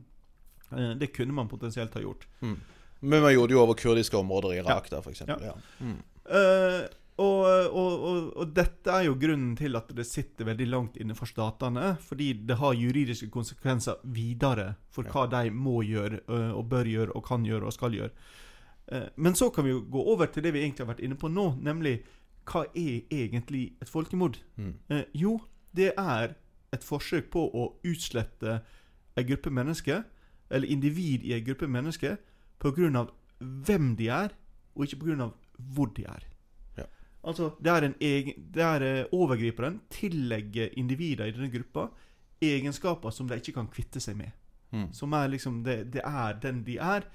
eh, det kunne man potensielt ha gjort. Mm. Men man gjorde det jo over kurdiske områder i Irak, ja. for eksempel. Ja. Mm. Eh, og, og, og, og dette er jo grunnen til at det sitter veldig langt inne for statene. Fordi det har juridiske konsekvenser videre for hva de må gjøre, eh, og bør gjøre, og kan gjøre, og skal gjøre. Eh, men så kan vi jo gå over til det vi egentlig har vært inne på nå, nemlig hva er egentlig et folkemord? Mm. Eh, jo, det er et forsøk på å utslette en gruppe mennesker, eller individ i en gruppe mennesker, pga. hvem de er, og ikke pga. hvor de er. Altså, er, en egen, det er eh, overgriperen tillegger individer i denne gruppa egenskaper som de ikke kan kvitte seg med. Mm. Som er liksom Det, det er den de er,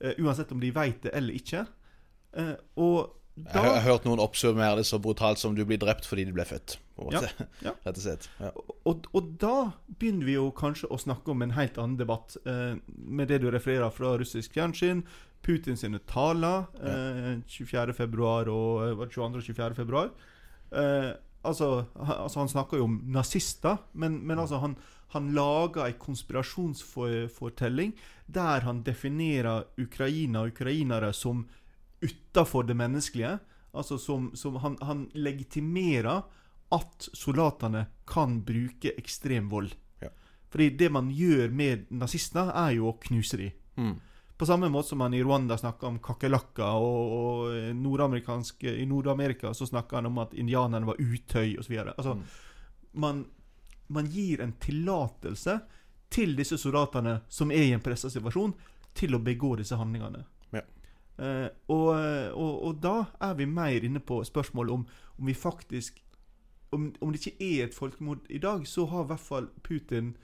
eh, uansett om de veit det eller ikke. Eh, og Har jeg har hørt noen oppsummere det så brutalt som du blir drept fordi du ble født. Ja, ja. Rett og slett. Ja. Og, og da begynner vi jo kanskje å snakke om en helt annen debatt, eh, med det du refererer fra russisk fjernsyn. Putin sine taler eh, 24. februar og eh, var 22. og 24. februar. Eh, altså, altså, han snakker jo om nazister, men, men altså han, han lager en konspirasjonsfortelling der han definerer Ukraina og ukrainere som utafor det menneskelige. Altså som, som han, han legitimerer at soldatene kan bruke ekstrem vold. Ja. Fordi det man gjør med nazistene, er jo å knuse dem. Mm. På samme måte som man i Rwanda snakker om kakerlakker, og, og nordamerikansk, i Nord-Amerika så snakker han om at indianerne var utøy osv. Altså, Mm. man, man gir en tillatelse til disse soldatene som er i en pressa situasjon, til å begå disse handlingene. Ja. Eh, og, og, og da er vi mer inne på spørsmålet om, om vi faktisk om, om det ikke er et folkemord i dag, så har i hvert fall Putin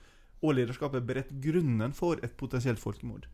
og lederskapet beredt grunnen for et potensielt folkemord.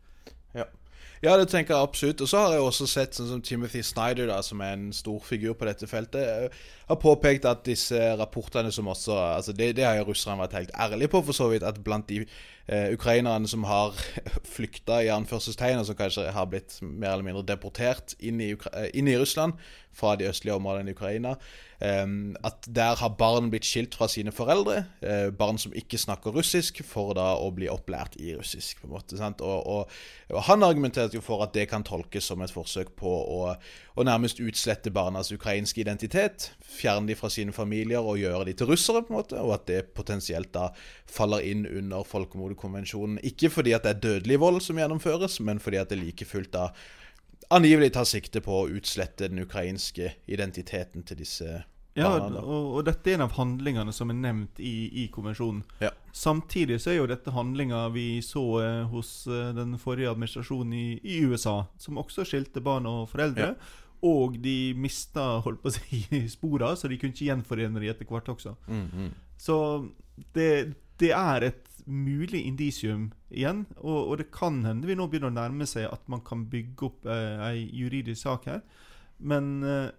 Ja, det tenker jeg absolutt. Og så har jeg også sett sånn som Timothy Snyder, da, som er en stor figur på dette feltet, eh, har påpekt at disse rapportene som også altså Det, det har jo russerne vært helt ærlige på, for så vidt, at blant de eh, ukrainerne som har flykta, i anførselstegn, og som kanskje har blitt mer eller mindre deportert inn i, Ukra eh, inn i Russland fra de østlige områdene i Ukraina, eh, at der har barn blitt skilt fra sine foreldre. Eh, barn som ikke snakker russisk, for da å bli opplært i russisk. på en måte? Og, og, og Han argumenterte jo for at det kan tolkes som et forsøk på å, å nærmest utslette barnas ukrainske identitet. Fjerne de fra sine familier og gjøre de til russere, på en måte, og at det potensielt da faller inn under folkemordkonvensjonen. Ikke fordi at det er dødelig vold som gjennomføres, men fordi at det like fullt da angivelig tar sikte på å utslette den ukrainske identiteten til disse Ja, barna. Ja, og, og dette er en av handlingene som er nevnt i, i konvensjonen. Ja. Samtidig så er jo dette handlinger vi så eh, hos eh, den forrige administrasjonen i, i USA, som også skilte barn og foreldre. Og de mista holdt på å si, spora, så de kunne ikke gjenforene de etter hvert også. Mm, mm. Så det, det er et mulig indisium igjen, og, og det kan hende vi nå begynner å nærme seg at man kan bygge opp eh, ei juridisk sak her. Men eh,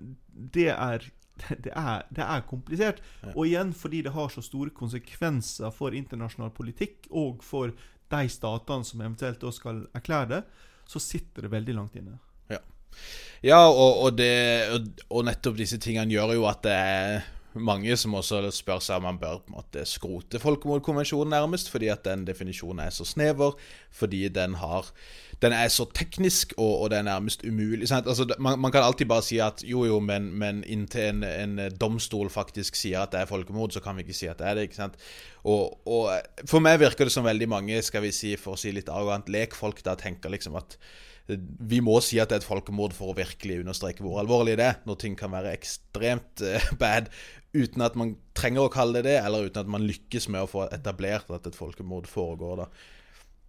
det er det er, det er komplisert. Ja. Og igjen fordi det har så store konsekvenser for internasjonal politikk, og for de statene som eventuelt da skal erklære det, så sitter det veldig langt inne. Ja, og, og, det, og, og nettopp disse tingene gjør jo at det er mange som også spør seg om man bør på en måte skrote folkemordkonvensjonen nærmest, fordi at den definisjonen er så snever, fordi den har den er så teknisk, og, og det er nærmest umulig. Altså, man, man kan alltid bare si at jo, jo, men, men inntil en, en domstol faktisk sier at det er folkemord, så kan vi ikke si at det er det. ikke sant? Og, og for meg virker det som veldig mange, skal vi si, for å si litt arrogant, lekfolk da tenker liksom at vi må si at det er et folkemord for å virkelig understreke hvor alvorlig det er, når ting kan være ekstremt eh, bad uten at man trenger å kalle det det, eller uten at man lykkes med å få etablert at et folkemord foregår. da.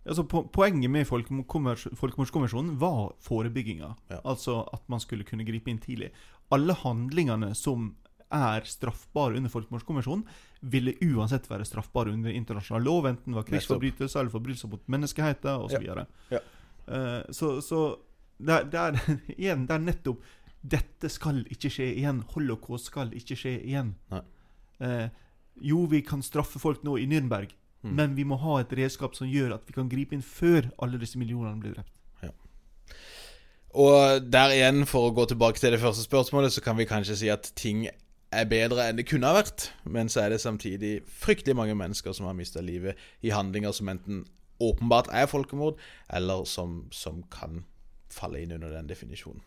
Altså, po poenget med folkemords- Folkemordskonvensjonen var forebygginga. Ja. Altså at man skulle kunne gripe inn tidlig. Alle handlingene som er straffbare under folkemordskonvensjonen, ville uansett være straffbare under internasjonal lov, enten det var krigsforbrytelser eller forbrytelser mot menneskeheten osv. Ja. Så, Ja. uh, så så det, er- det er igjen, det er nettopp Dette skal ikke skje igjen. Holocaust skal ikke skje igjen. Eh, Jo, vi kan straffe folk nå i Nürnberg, Mm. men vi må ha et redskap som gjør at vi kan gripe inn før alle disse millionene blir drept. Og der igjen, for å gå tilbake til det første spørsmålet, så kan vi kanskje si at ting er bedre enn det kunne ha vært, men så er det samtidig fryktelig mange mennesker som har mista livet i handlinger som enten åpenbart er folkemord, eller som, som kan falle inn under den definisjonen.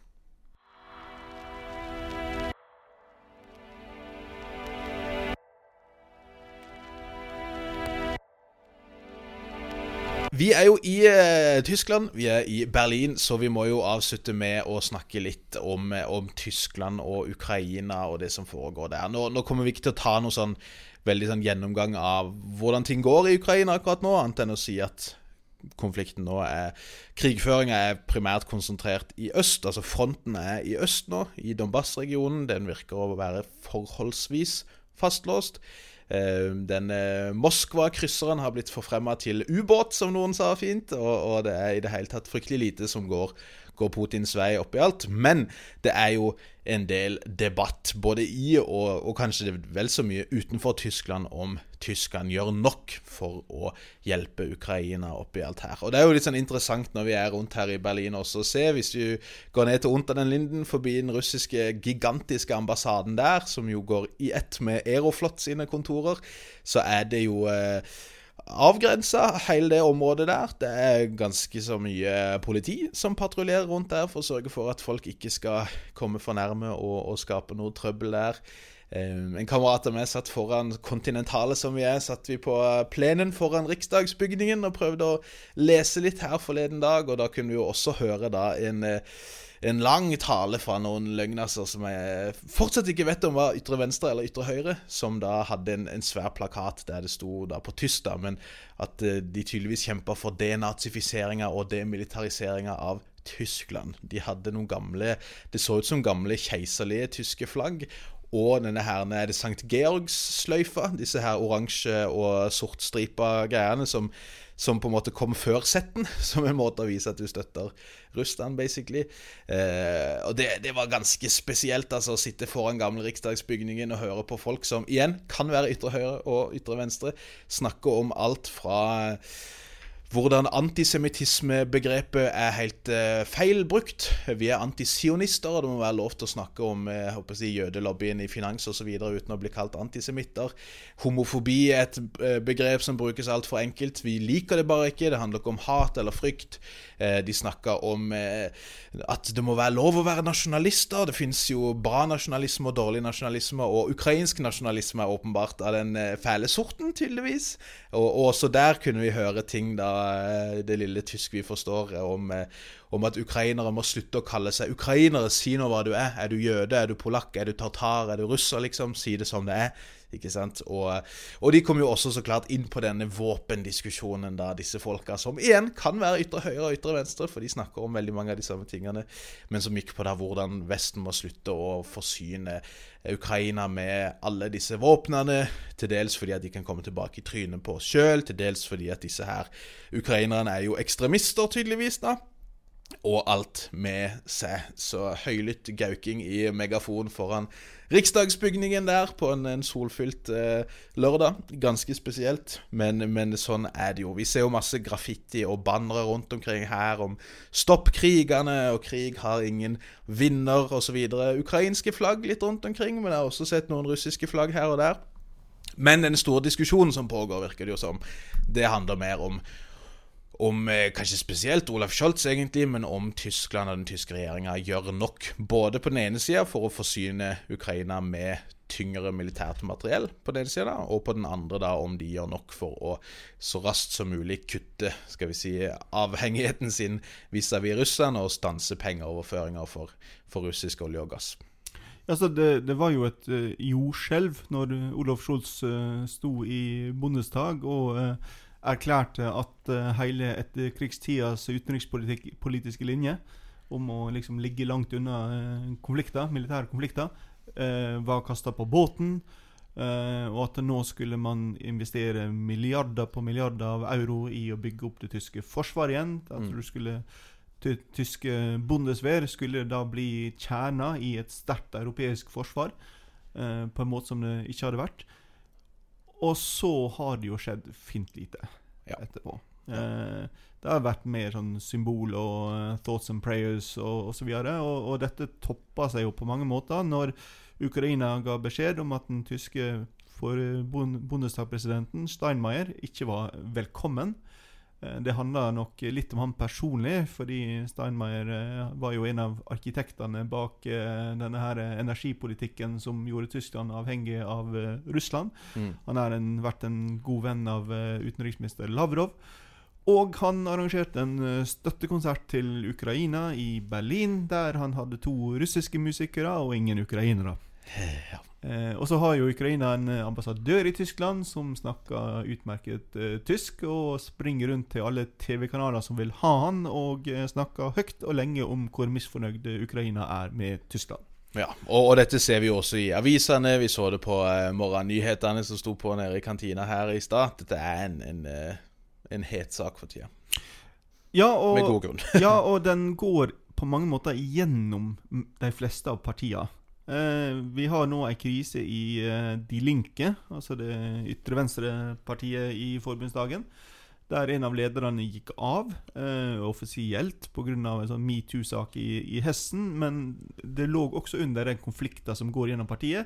Vi er jo i eh, Tyskland, vi er i Berlin, så vi må jo avslutte med å snakke litt om, eh, om Tyskland og Ukraina og det som foregår der. Nå, nå kommer vi ikke til å ta noe sånn veldig sånn gjennomgang av hvordan ting går i Ukraina akkurat nå, annet enn å si at konflikten nå er Krigføringa er primært konsentrert i øst, altså fronten er i øst nå, i Donbas-regionen. Den virker å være forholdsvis fastlåst. Eh, Den eh, Moskva-krysseren har blitt forfremma til ubåt, som noen sa fint. Og, og det er i det hele tatt fryktelig lite som går, går Putins vei oppi alt. Men det er jo en del debatt både i og, og kanskje vel så mye utenfor Tyskland om Tyskland gjør nok for å hjelpe Ukraina oppi alt her. Og det er jo litt sånn interessant når vi er rundt her i Berlin også å se, hvis du går ned til Unter den Linden forbi den russiske gigantiske ambassaden der, som jo går i ett med Aeroflot sine kontorer, så er det jo eh, avgrensa, hele det området der. Det er ganske så mye politi som patruljerer rundt der for å sørge for at folk ikke skal komme for nærme og, og skape noe trøbbel der. Um, En kamerat av meg satt foran kontinentale som vi er, satt vi på plenen foran riksdagsbygningen og prøvde å lese litt her forleden dag, og da kunne vi jo også høre da en eh, en lang tale fra noen løgnaser som jeg fortsatt ikke vet om var ytre venstre eller ytre høyre, som da hadde en, en svær plakat der det sto da på tysk, da, men at eh, de tydeligvis kjempa for denazifiseringa og demilitariseringa av Tyskland. De hadde noen gamle Det så ut som gamle keiserlige tyske flagg. Og denne her er det St. Georgs-sløyfa, disse her oransje og sortstripa greiene som, som på en måte kom før setten, som en måte å vise at du støtter Russland, basically. Eh, og det, det, var ganske spesielt, altså, å sitte foran gamle riksdagsbygningen og høre på folk som igjen kan være ytre høyre og ytre venstre, snakke om alt fra hvordan antisemittismebegrepet er helt uh, feil brukt. Vi er antisionister, og det må være lov til å snakke om jeg håper å si, jødelobbyen i finans osv. uten å bli kalt antisemitter. Homofobi er et uh, begrep som brukes altfor enkelt. Vi liker det bare ikke. Det handler ikke om hat eller frykt. De snakker om at det må være lov å være nasjonalister. Det finnes jo bra nasjonalisme og dårlig nasjonalisme, og ukrainsk nasjonalisme er åpenbart av den fæle sorten, tydeligvis. Og også der kunne vi høre ting da det lille tysk vi forstår, om, om, at ukrainere må slutte å kalle seg ukrainere. Si nå hva du er. Er du jøde? Er du polakk? Er du tartar? Er du russer? Liksom. Si det som det er. Ikke sant? Og, og de kom jo også så klart inn på denne våpendiskusjonen, da, disse folka, som igjen kan være ytre høyre og ytre venstre, for de snakker om veldig mange av de samme tingene, men som gikk på da hvordan Vesten må slutte å forsyne Ukraina med alle disse våpnene, til dels fordi at de kan komme tilbake i trynet på oss sjøl, til dels fordi at disse her ukrainerne er jo ekstremister, tydeligvis, da og alt med seg. Så høylytt gauking i megafon foran riksdagsbygningen der på en, en solfylt eh, lørdag. Ganske spesielt, men, men, sånn er det jo. Vi ser jo masse graffiti og bannere rundt omkring her om 'stopp krigene', og 'krig har ingen vinner', osv. Ukrainske flagg litt rundt omkring, men jeg har også sett noen russiske flagg her og der. Men den store diskusjonen som pågår, virker det jo som, det handler mer om om eh, kanskje spesielt Olaf Scholz, egentlig, men om Tyskland og den tyske regjeringa gjør nok. Både på den ene sida for å forsyne Ukraina med tyngre militært materiell, på den ene sida, og på den andre da om de gjør nok for å så raskt som mulig kutte skal vi si, avhengigheten sin vis-à-vis Russland og stanse pengeoverføringer for, for russisk olje og gass. Altså, det, det, var jo et uh, jordskjelv når Olaf Scholz uh, sto i Bondestag og uh, erklærte at uh, hele etterkrigstidas utenrikspolitiske linje om å liksom ligge langt unna uh, konflikter, militære konflikter, uh, var kasta på båten. og at nå skulle man investere milliarder på milliarder av euro i å bygge opp det tyske forsvaret igjen. At mm. du skulle tyske Bundeswehr skulle da bli kjerna i et sterkt europeisk forsvar, på en måte som det ikke hadde vært. Og så har det jo skjedd fint lite Ja. etterpå. Eh, det har vært mer sånn symbol og eh, thoughts and prayers og osv. Og, og, og dette toppa seg jo på mange måter når Ukraina ga beskjed om at den tyske for bondestagpresidenten Steinmeier ikke var velkommen. Eh, Det handla nok litt om han personlig, fordi Steinmeier eh, var jo en av arkitektene bak eh, denne her energipolitikken som gjorde Tyskland avhengig av Russland. Mm. Han har vært en god venn av utenriksminister Lavrov. Og han arrangerte en støttekonsert til Ukraina i Berlin, der han hadde to russiske musikere og ingen ukrainere. Ja. Eh, og så har jo Ukraina en eh, ambassadør i Tyskland som snakker utmerket eh, tysk, og springer rundt til alle TV-kanaler som vil ha han, og eh, snakker høyt og lenge om hvor misfornøyd Ukraina er med Tyskland. Ja, og, og dette ser vi jo også i avisene. Vi så det på eh, morgennyhetene som sto på nede i kantina her i stad. Dette er en, en, eh, en het sak for tida. Ja, Med god grunn. ja, og den går på mange måter gjennom de fleste av partiene. Eh, vi har nå en krise i eh, Die Linke, altså det ytre venstre-partiet i forbundsdagen. Der en av lederne gikk av eh, offisielt pga. en sånn metoo-sak i, i Hessen. Men det lå også under den konflikten som går gjennom partiet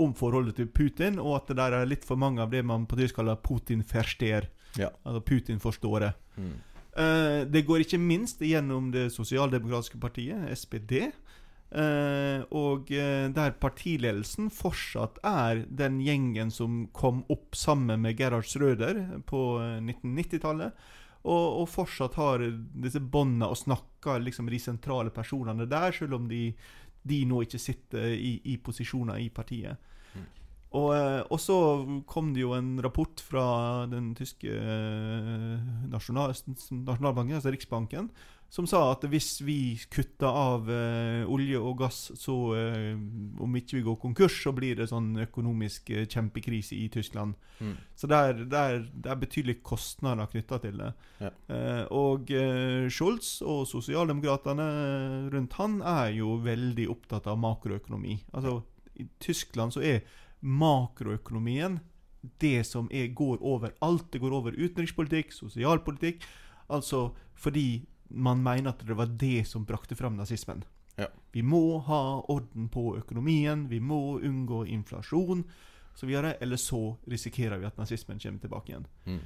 om forholdet til Putin, og at det der er litt for mange av det man på tysk kaller Putin-ferster Ja. Altså Putin forstår det. Mm. Eh, det går ikke minst gjennom det sosialdemokratiske partiet, SPD. Eh, og eh, der partiledelsen fortsatt er den gjengen som kom opp sammen med Gerhard Schrøder på eh, 1990-tallet. Og, og fortsatt har disse båndene og snakker liksom de sentrale personene der, selv om de, de nå ikke sitter i, i posisjoner i partiet. Mm. Og, eh, og så kom det jo en rapport fra den tyske eh, nasjonal, nasjonalbanken, altså Riksbanken, som sa at hvis vi kutter av eh, olje og gass, så eh, om ikke vi går konkurs, så blir det sånn økonomisk eh, kjempekrise i Tyskland. Mm. Så det er, det er, det er betydelige kostnader knytta til det. Ja. Eh, og eh, Scholz og sosialdemokratene rundt han er jo veldig opptatt av makroøkonomi. Altså, I Tyskland så er makroøkonomien det som er, går over alt. Det går over utenrikspolitikk, sosialpolitikk. Altså fordi man mener at det var det som brakte fram nazismen. Ja. Vi må ha orden på økonomien, vi må unngå inflasjon osv. Eller så risikerer vi at nazismen kommer tilbake igjen. Mm.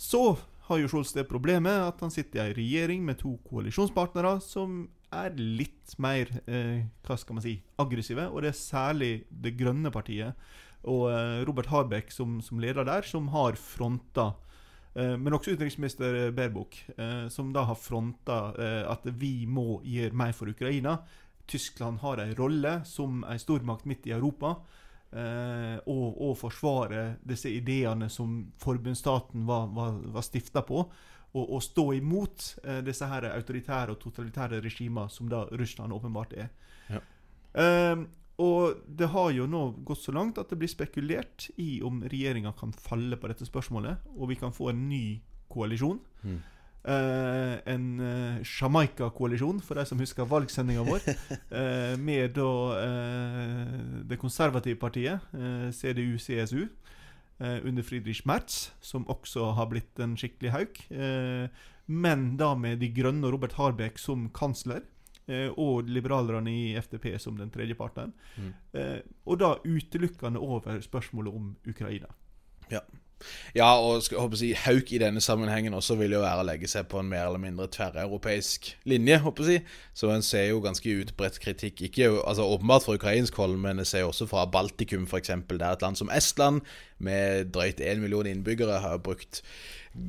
Så har jo Scholz det problemet at han sitter i ei regjering med to koalisjonspartnere som er litt mer eh, hva skal man si, aggressive. Og det er særlig Det grønne partiet og eh, Robert Harbeck som, som leder der, som har fronta men også utenriksminister Baerbock, eh, som da har fronta eh, at vi må gjøre mer for Ukraina. Tyskland har en rolle som en stormakt midt i Europa. Eh, og, og forsvare disse ideene som forbundsstaten var, var, var stifta på. Og, og stå imot eh, disse her autoritære og totalitære regimer som da Russland åpenbart er. Ja. Eh, og det har jo nå gått så langt at det blir spekulert i om regjeringa kan falle på dette spørsmålet, og vi kan få en ny koalisjon. Mm. Eh, en uh, Jamaica-koalisjon, for de som husker valgsendinga vår. eh, med da eh, det konservative partiet, eh, CDU-CSU, eh, under Friedrich Merz, som også har blitt en skikkelig hauk. Eh, men da med De Grønne og Robert Harbeck som kansler. Eh, Og liberalerne i FDP som den tredje partneren. Mm. Eh, og da utelukkende over spørsmålet om Ukraina. Ja, og skal, jeg håper si, Hauk i denne sammenhengen også vil jo være å legge seg på en mer eller mindre tverreuropeisk linje. håper jeg. Så en ser jo ganske utbredt kritikk. Ikke altså åpenbart fra ukrainsk hold, men jeg ser også fra Baltikum f.eks., der et land som Estland, med drøyt én million innbyggere, har brukt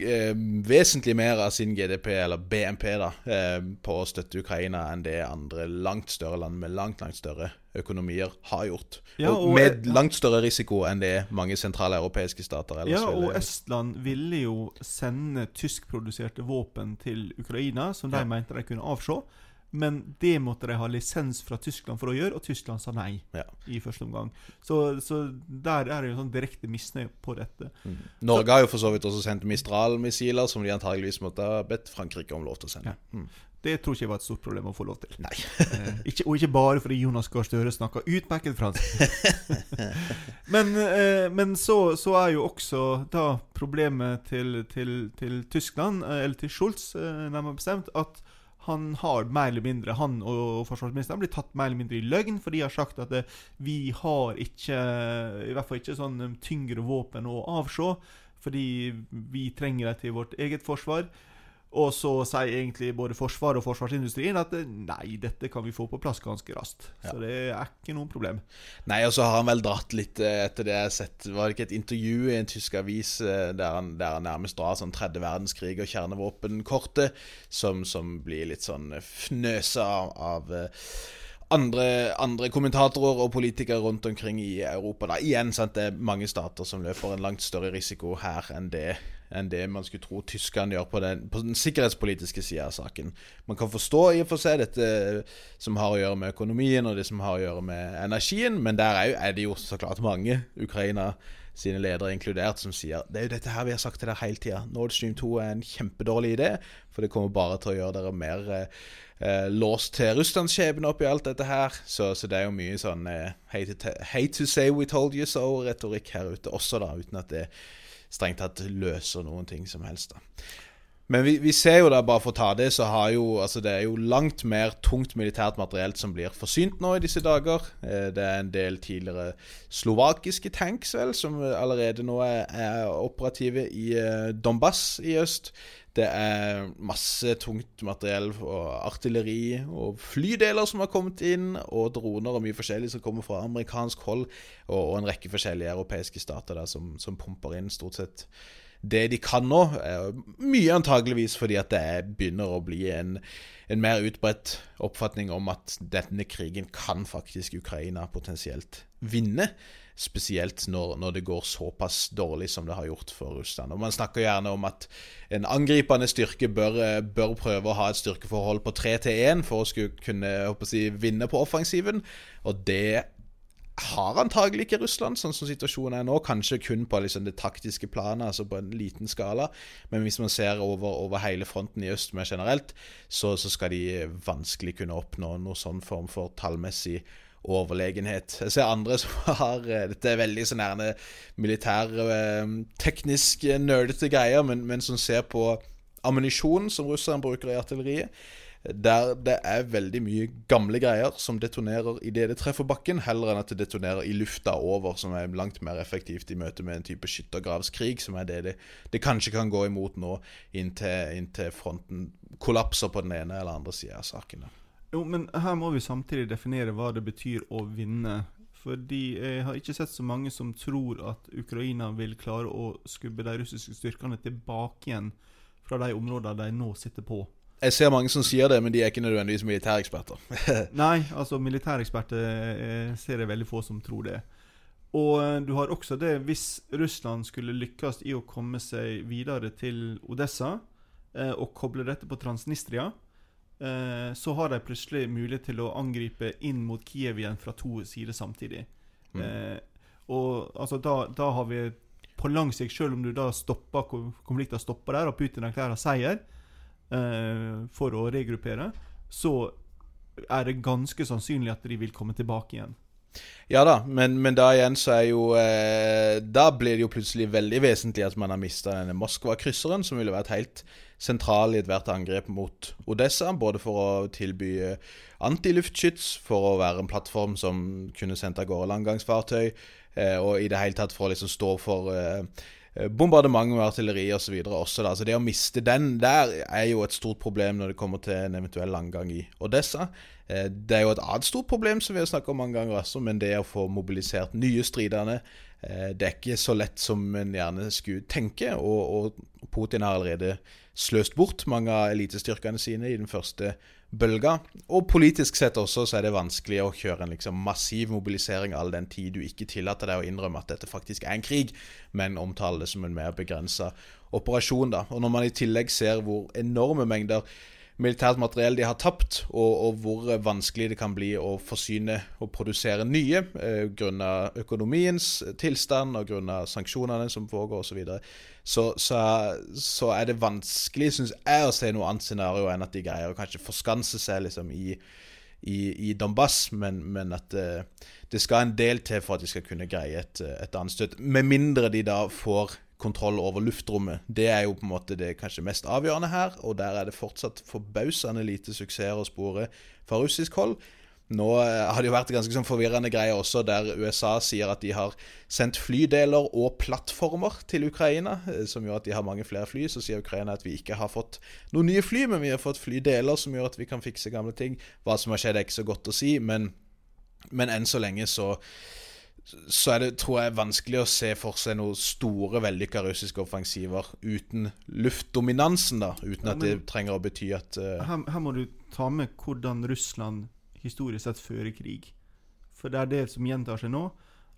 eh, vesentlig mer av sin GDP, eller BNP, da, eh, på å støtte Ukraina enn det andre langt større land med langt, langt større økonomier har gjort. Ja, og, og- med langt større risiko enn det mange sentrale europeiske stater ellers Ja, og Estland ville jo sende tyskproduserte våpen til Ukraina, som de Ja. mente de kunne avse. Men det måtte de ha lisens fra Tyskland for å gjøre, og Tyskland sa nei Ja. i første omgang. Så, så der er det jo sånn direkte misnøye på dette. Mm. Norge har jo for så vidt også sendt Mistral-missiler, som de antageligvis måtte ha bedt Frankrike om lov til å sende. Mm. Det tror ikke jeg var et stort problem å få lov til. Nei. Eh, ikke, og ikke bare fordi Jonas Gahr Støre snakka utmerket fransk. men eh, men så, så er jo også da problemet til, til, til Tyskland, eh, eller til Schulz eh, nærmere bestemt, at han har mer eller mindre Han og forsvarsministeren blir tatt mer eller mindre i løgn, for de har sagt at eh, vi har ikke I hvert fall ikke sånn eh, tyngre våpen å avse, fordi vi trenger dem til vårt eget forsvar. Og så sier egentlig både Forsvaret og forsvarsindustrien at eh, nei, dette kan vi få på plass ganske raskt. Ja. Så det er ikke noe problem. Nei, og så har han vel dratt litt eh, etter det jeg har sett Var det ikke et intervju i en tysk avis eh, der han, der han nærmest drar sånn tredje verdenskrig og kjernevåpenkortet, som, som blir litt sånn fnøsa av, av andre, andre kommentatorer og politikere rundt omkring i Europa. Da. Igjen, sant, det er mange stater som løper en langt større risiko her enn det, enn det man skulle tro Tyskland gjør på den, på den sikkerhetspolitiske sida av saken. Man kan forstå i og for seg dette som har å gjøre med økonomien og det som har å gjøre med energien, men der er, jo, er det jo så klart mange Ukraina sine ledere inkludert, som sier det er jo dette her vi har sagt til dere hele tida. Nord Stream 2 er en kjempedårlig idé, for det kommer bare til å gjøre dere mer eh, låst til Russlands skjebne oppi alt dette her. Så, så, det er jo mye sånn eh, hate, to, hate to say we told you so-retorikk her ute også, da, uten at det strengt tatt løser noen ting som helst. da. Men vi, vi, ser jo da, bare for å ta det, så har jo altså det er jo langt mer tungt militært materiell som blir forsynt nå i disse dager. Det er en del tidligere slovakiske tanks vel, som allerede nå er, er operative i Donbass i øst. Det er masse tungt materiell og artilleri og flydeler som har kommet inn, og droner og mye forskjellig som kommer fra amerikansk hold, og, og en rekke forskjellige europeiske stater der som, som pumper inn stort sett det de kan nå. Mye antageligvis fordi at det begynner å bli en, en mer utbredt oppfatning om at denne krigen kan faktisk Ukraina potensielt vinne. Spesielt når, når, det går såpass dårlig som det har gjort for Russland. Og Man snakker gjerne om at en angripende styrke bør, bør prøve å ha et styrkeforhold på 3 til 1 for å skulle kunne si, vinne på offensiven. Og det har antagelig ikke Russland, sånn som situasjonen er nå. Kanskje kun på liksom det taktiske planet, altså på en liten skala. Men hvis man ser over, over hele fronten i øst mer generelt, så, så, skal de vanskelig kunne oppnå noen sånn form for tallmessig overlegenhet. Jeg ser andre som har Dette er veldig sånn nærme militær, teknisk, nerdete greier, men, men som ser på ammunisjonen som russerne bruker i artilleriet der det er veldig mye gamle greier som detonerer idet det treffer bakken, heller enn at det detonerer i lufta over, som er langt mer effektivt i møte med en type skyttergravskrig, som er det det, det kanskje kan gå imot nå, inntil, inntil fronten kollapser på den ene eller andre sida av saken. Jo, men her må vi samtidig definere hva det betyr å vinne. Fordi jeg har ikke sett så mange som tror at Ukraina vil klare å skubbe de russiske styrkene tilbake igjen fra de områdene de nå sitter på. Jeg ser mange som sier det, men de er ikke nødvendigvis militæreksperter. Nei, altså militæreksperter eh, ser jeg veldig få som tror det. Og eh, du har også det hvis Russland skulle lykkes i å komme seg videre til Odessa eh, og koble dette på Transnistria, eh, så har de plutselig mulighet til å angripe inn mot Kiev igjen fra to sider samtidig. Mm. Eh, og altså da, da, har vi på lang sikt, selv om du da stopper konflikten stopper der, og Putin erklærer seier, eh, for å regruppere, så er det ganske sannsynlig at de vil komme tilbake igjen. Ja da, men, men da igjen så er jo eh, Da blir det jo plutselig veldig vesentlig at man har mista denne Moskva-krysseren, som ville vært helt sentral i ethvert angrep mot Odessa. Både for å tilby eh, antiluftskyts, for å være en plattform som kunne sendt av gårde landgangsfartøy, eh, og i det hele tatt for å liksom stå for eh, bombardement med artilleri osv. Så også. Da. Så det å miste den der er jo et stort problem når det kommer til en eventuell landgang i Odessa. Det er jo et annet stort problem som vi har snakket om mange ganger også, men det å få mobilisert nye stridende Det er ikke så lett som en gjerne skulle tenke, og, og Putin har allerede sløst bort mange av elitestyrkene sine i den første bølga. Og politisk sett også så er det vanskelig å kjøre en liksom massiv mobilisering all den tid du ikke tillater deg å innrømme at dette faktisk er en krig, men omtaler det som en mer begrensa operasjon. da. Og når man i tillegg ser hvor enorme mengder militært materiell de har tapt, og, og, hvor vanskelig det kan bli å forsyne og produsere nye eh, grunnet økonomiens tilstand og grunnet sanksjonene som foregår osv. Så, videre. Så så så er det vanskelig, syns jeg, å se noe annet scenario enn at de greier å kanskje forskanse seg liksom i i, i Donbass, men, men at uh, det skal en del til for at de skal kunne greie et, et anstøt. Med mindre de da får kontroll over luftrommet. Det er jo på en måte det kanskje mest avgjørende her, og der er det fortsatt forbausende lite suksess å spore fra russisk hold. Nå eh, har det jo vært ganske sånn forvirrende greier også, der USA sier at de har sendt flydeler og plattformer til Ukraina, eh, som gjør at de har mange flere fly. Så sier Ukraina at vi ikke har fått noen nye fly, men vi har fått flydeler som gjør at vi kan fikse gamle ting. Hva som har skjedd, er ikke så godt å si, men, men enn så lenge så så er det, tror jeg, vanskelig å se for seg noen store, vellykka russiske offensiver uten luftdominansen, da. Uten ja, at det trenger å bety at uh... her, her, må du ta med hvordan Russland historisk sett før krig. For det er det som gjentar seg nå.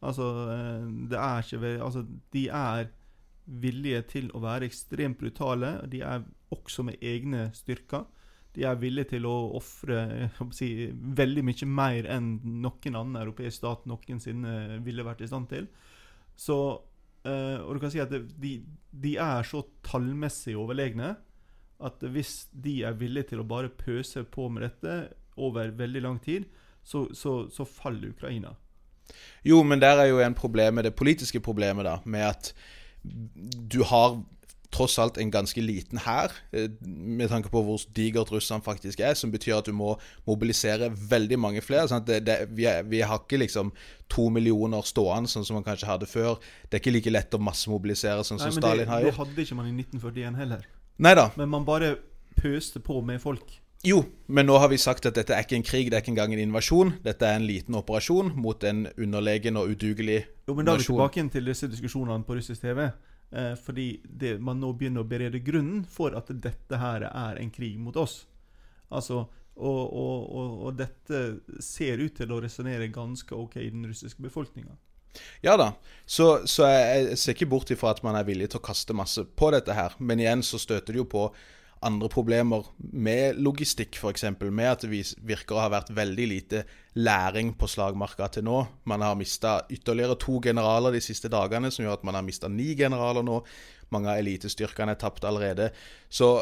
Altså, eh, det er ikke Altså, de er villige til å være ekstremt brutale. De er også med egne styrker de er villige til å ofre si, veldig mye mer enn noen annen europeisk stat noensinne ville vært i stand til. Så uh, Og du kan si at de, de, er så tallmessig overlegne at hvis de er villige til å bare pøse på med dette over veldig lang tid, så, så, så faller Ukraina. Jo, men der er jo en problem med det politiske problemet, da. Med at du har tross alt en ganske liten hær, eh, med tanke på hvor digert Russland faktisk er, som betyr at du må mobilisere veldig mange flere. Sånn det, det, vi, er, vi, har ikke liksom to millioner stående, sånn som man kanskje hadde før. Det er ikke like lett å massemobilisere sånn som Nei, Stalin det, har gjort. Det hadde ikke man i 1941 heller. Neida. Men man bare pøste på med folk. Jo, men nå har vi sagt at dette er ikke en krig, det er ikke engang en invasjon. Dette er en liten operasjon mot en underlegen og udugelig nasjon. Jo, men Da er vi tilbake til disse diskusjonene på russisk TV. Eh, fordi det, man nå begynner å berede grunnen for at dette her er en krig mot oss. Altså, og, og, og, og dette ser ut til å resonnere ganske ok i den russiske befolkninga. Ja da, så, så jeg, jeg ser ikke bort ifra at man er villig til å kaste masse på dette her. Men igjen så støter det jo på andre problemer med logistikk, f.eks. Med at det virker å ha vært veldig lite læring på slagmarka til nå. Man har mista ytterligere to generaler de siste dagene, som gjør at man har mista ni generaler nå. Mange av elitestyrkene er tapt allerede. Så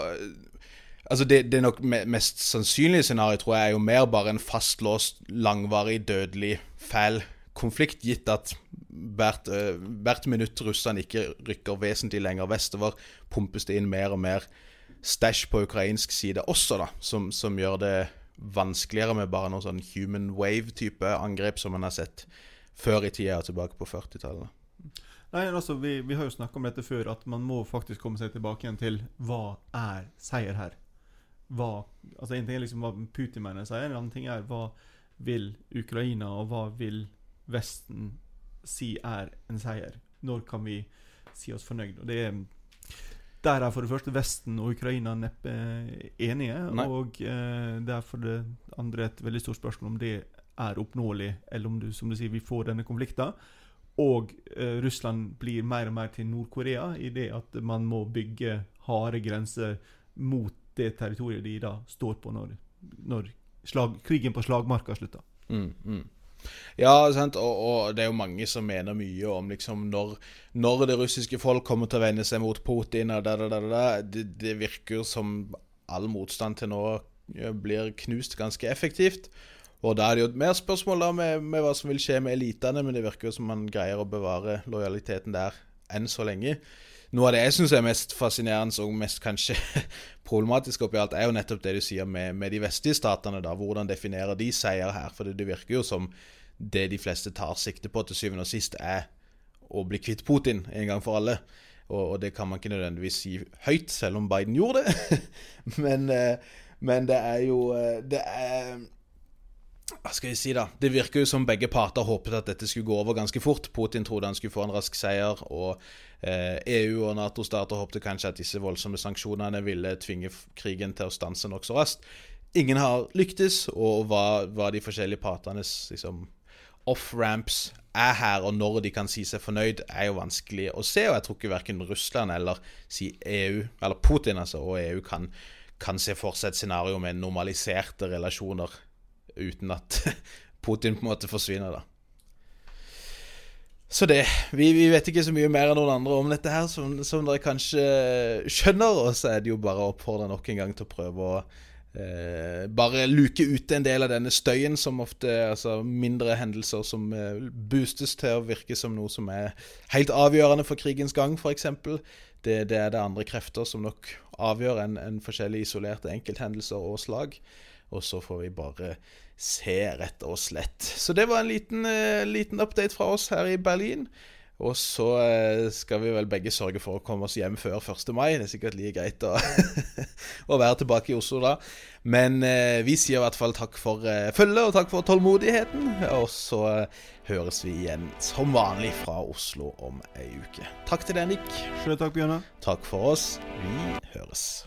Altså det, det nok mest sannsynlige scenarioet tror jeg er jo mer bare en fastlåst, langvarig, dødelig, fæl konflikt, gitt at hvert, uh, hvert minutt russerne ikke rykker vesentlig lenger vestover, pumpes det inn mer og mer stæsj på ukrainsk side også, da, som, som, gjør det vanskeligere med bare noen sånn human wave-type angrep som man har sett før i tida og tilbake på 40-tallet. Nei, altså, vi, vi, har jo snakka om dette før, at man må faktisk komme seg tilbake igjen til hva er seier her? Hva, altså En ting er liksom hva Putin mener seier, en annen ting er hva vil Ukraina og hva vil Vesten si er en seier? Når kan vi si oss fornøyd? Og det er der er for det første Vesten og Ukraina neppe enige. Nei. Og eh, det er for det andre et veldig stort spørsmål om det er oppnåelig, eller om du, som du sier, vi får denne konflikten. Og eh, Russland blir mer og mer til Nord-Korea i det at man må bygge harde grenser mot det territoriet de da står på når, når slag, krigen på slagmarka slutter. Mm, mm. Ja? Og, og, det er jo mange som mener mye om liksom når, når det russiske folk kommer til å vende seg mot Putin og da, da, da, da det, det virker som all motstand til nå blir knust ganske effektivt. Og da er det jo mer spørsmål da med, med hva som vil skje med elitene, men det virker jo som man greier å bevare lojaliteten der enn så lenge. Noe av det jeg syns er mest fascinerende og mest kanskje problematisk oppi alt, er jo nettopp det du sier med, med de vestlige statene. da, Hvordan definerer de seier her? For det, virker jo som det de fleste tar sikte på til syvende og sist, er å bli kvitt Putin en gang for alle. Og, og det kan man ikke nødvendigvis si høyt, selv om Biden gjorde det. men, eh, men det er jo eh, Det er hva skal jeg si da? Det virker jo som begge parter håpet at dette skulle gå over ganske fort. Putin trodde han skulle få en rask seier, og eh, EU og Nato-stater håpte kanskje at disse voldsomme sanksjonene ville tvinge krigen til å stanse nokså raskt. Ingen har lyktes, og hva, hva de forskjellige partenes liksom, off-ramps er her, og når de kan si seg fornøyd, er jo vanskelig å se. Og jeg tror ikke verken Russland eller si EU, eller Putin altså, og EU kan kan se for seg et scenario med normaliserte relasjoner uten at Putin på en måte forsvinner, da. Så det. Vi, vi, vet ikke så mye mer enn noen andre om dette her, som, som dere kanskje skjønner. Og så er det jo bare å oppfordre nok en gang til å prøve å eh, bare luke ute en del av denne støyen, som ofte Altså mindre hendelser som eh, boostes til å virke som noe som er helt avgjørende for krigens gang, f.eks. Det, det er det andre krefter som nok avgjør enn en forskjellige isolerte enkelthendelser og slag. Og så får vi bare se, rett og slett. Så det var en liten, uh, liten update fra oss her i Berlin. Og så uh, skal vi vel begge sørge for å komme oss hjem før 1. mai. Det er sikkert like greit å, å være tilbake i Oslo da. Men uh, vi sier i hvert fall takk for følget, og takk for tålmodigheten. Og så høres vi igjen som vanlig fra Oslo om ei uke. Takk til deg, Nick. Sjøl takk, Bjørnar. Takk for oss. Vi høres.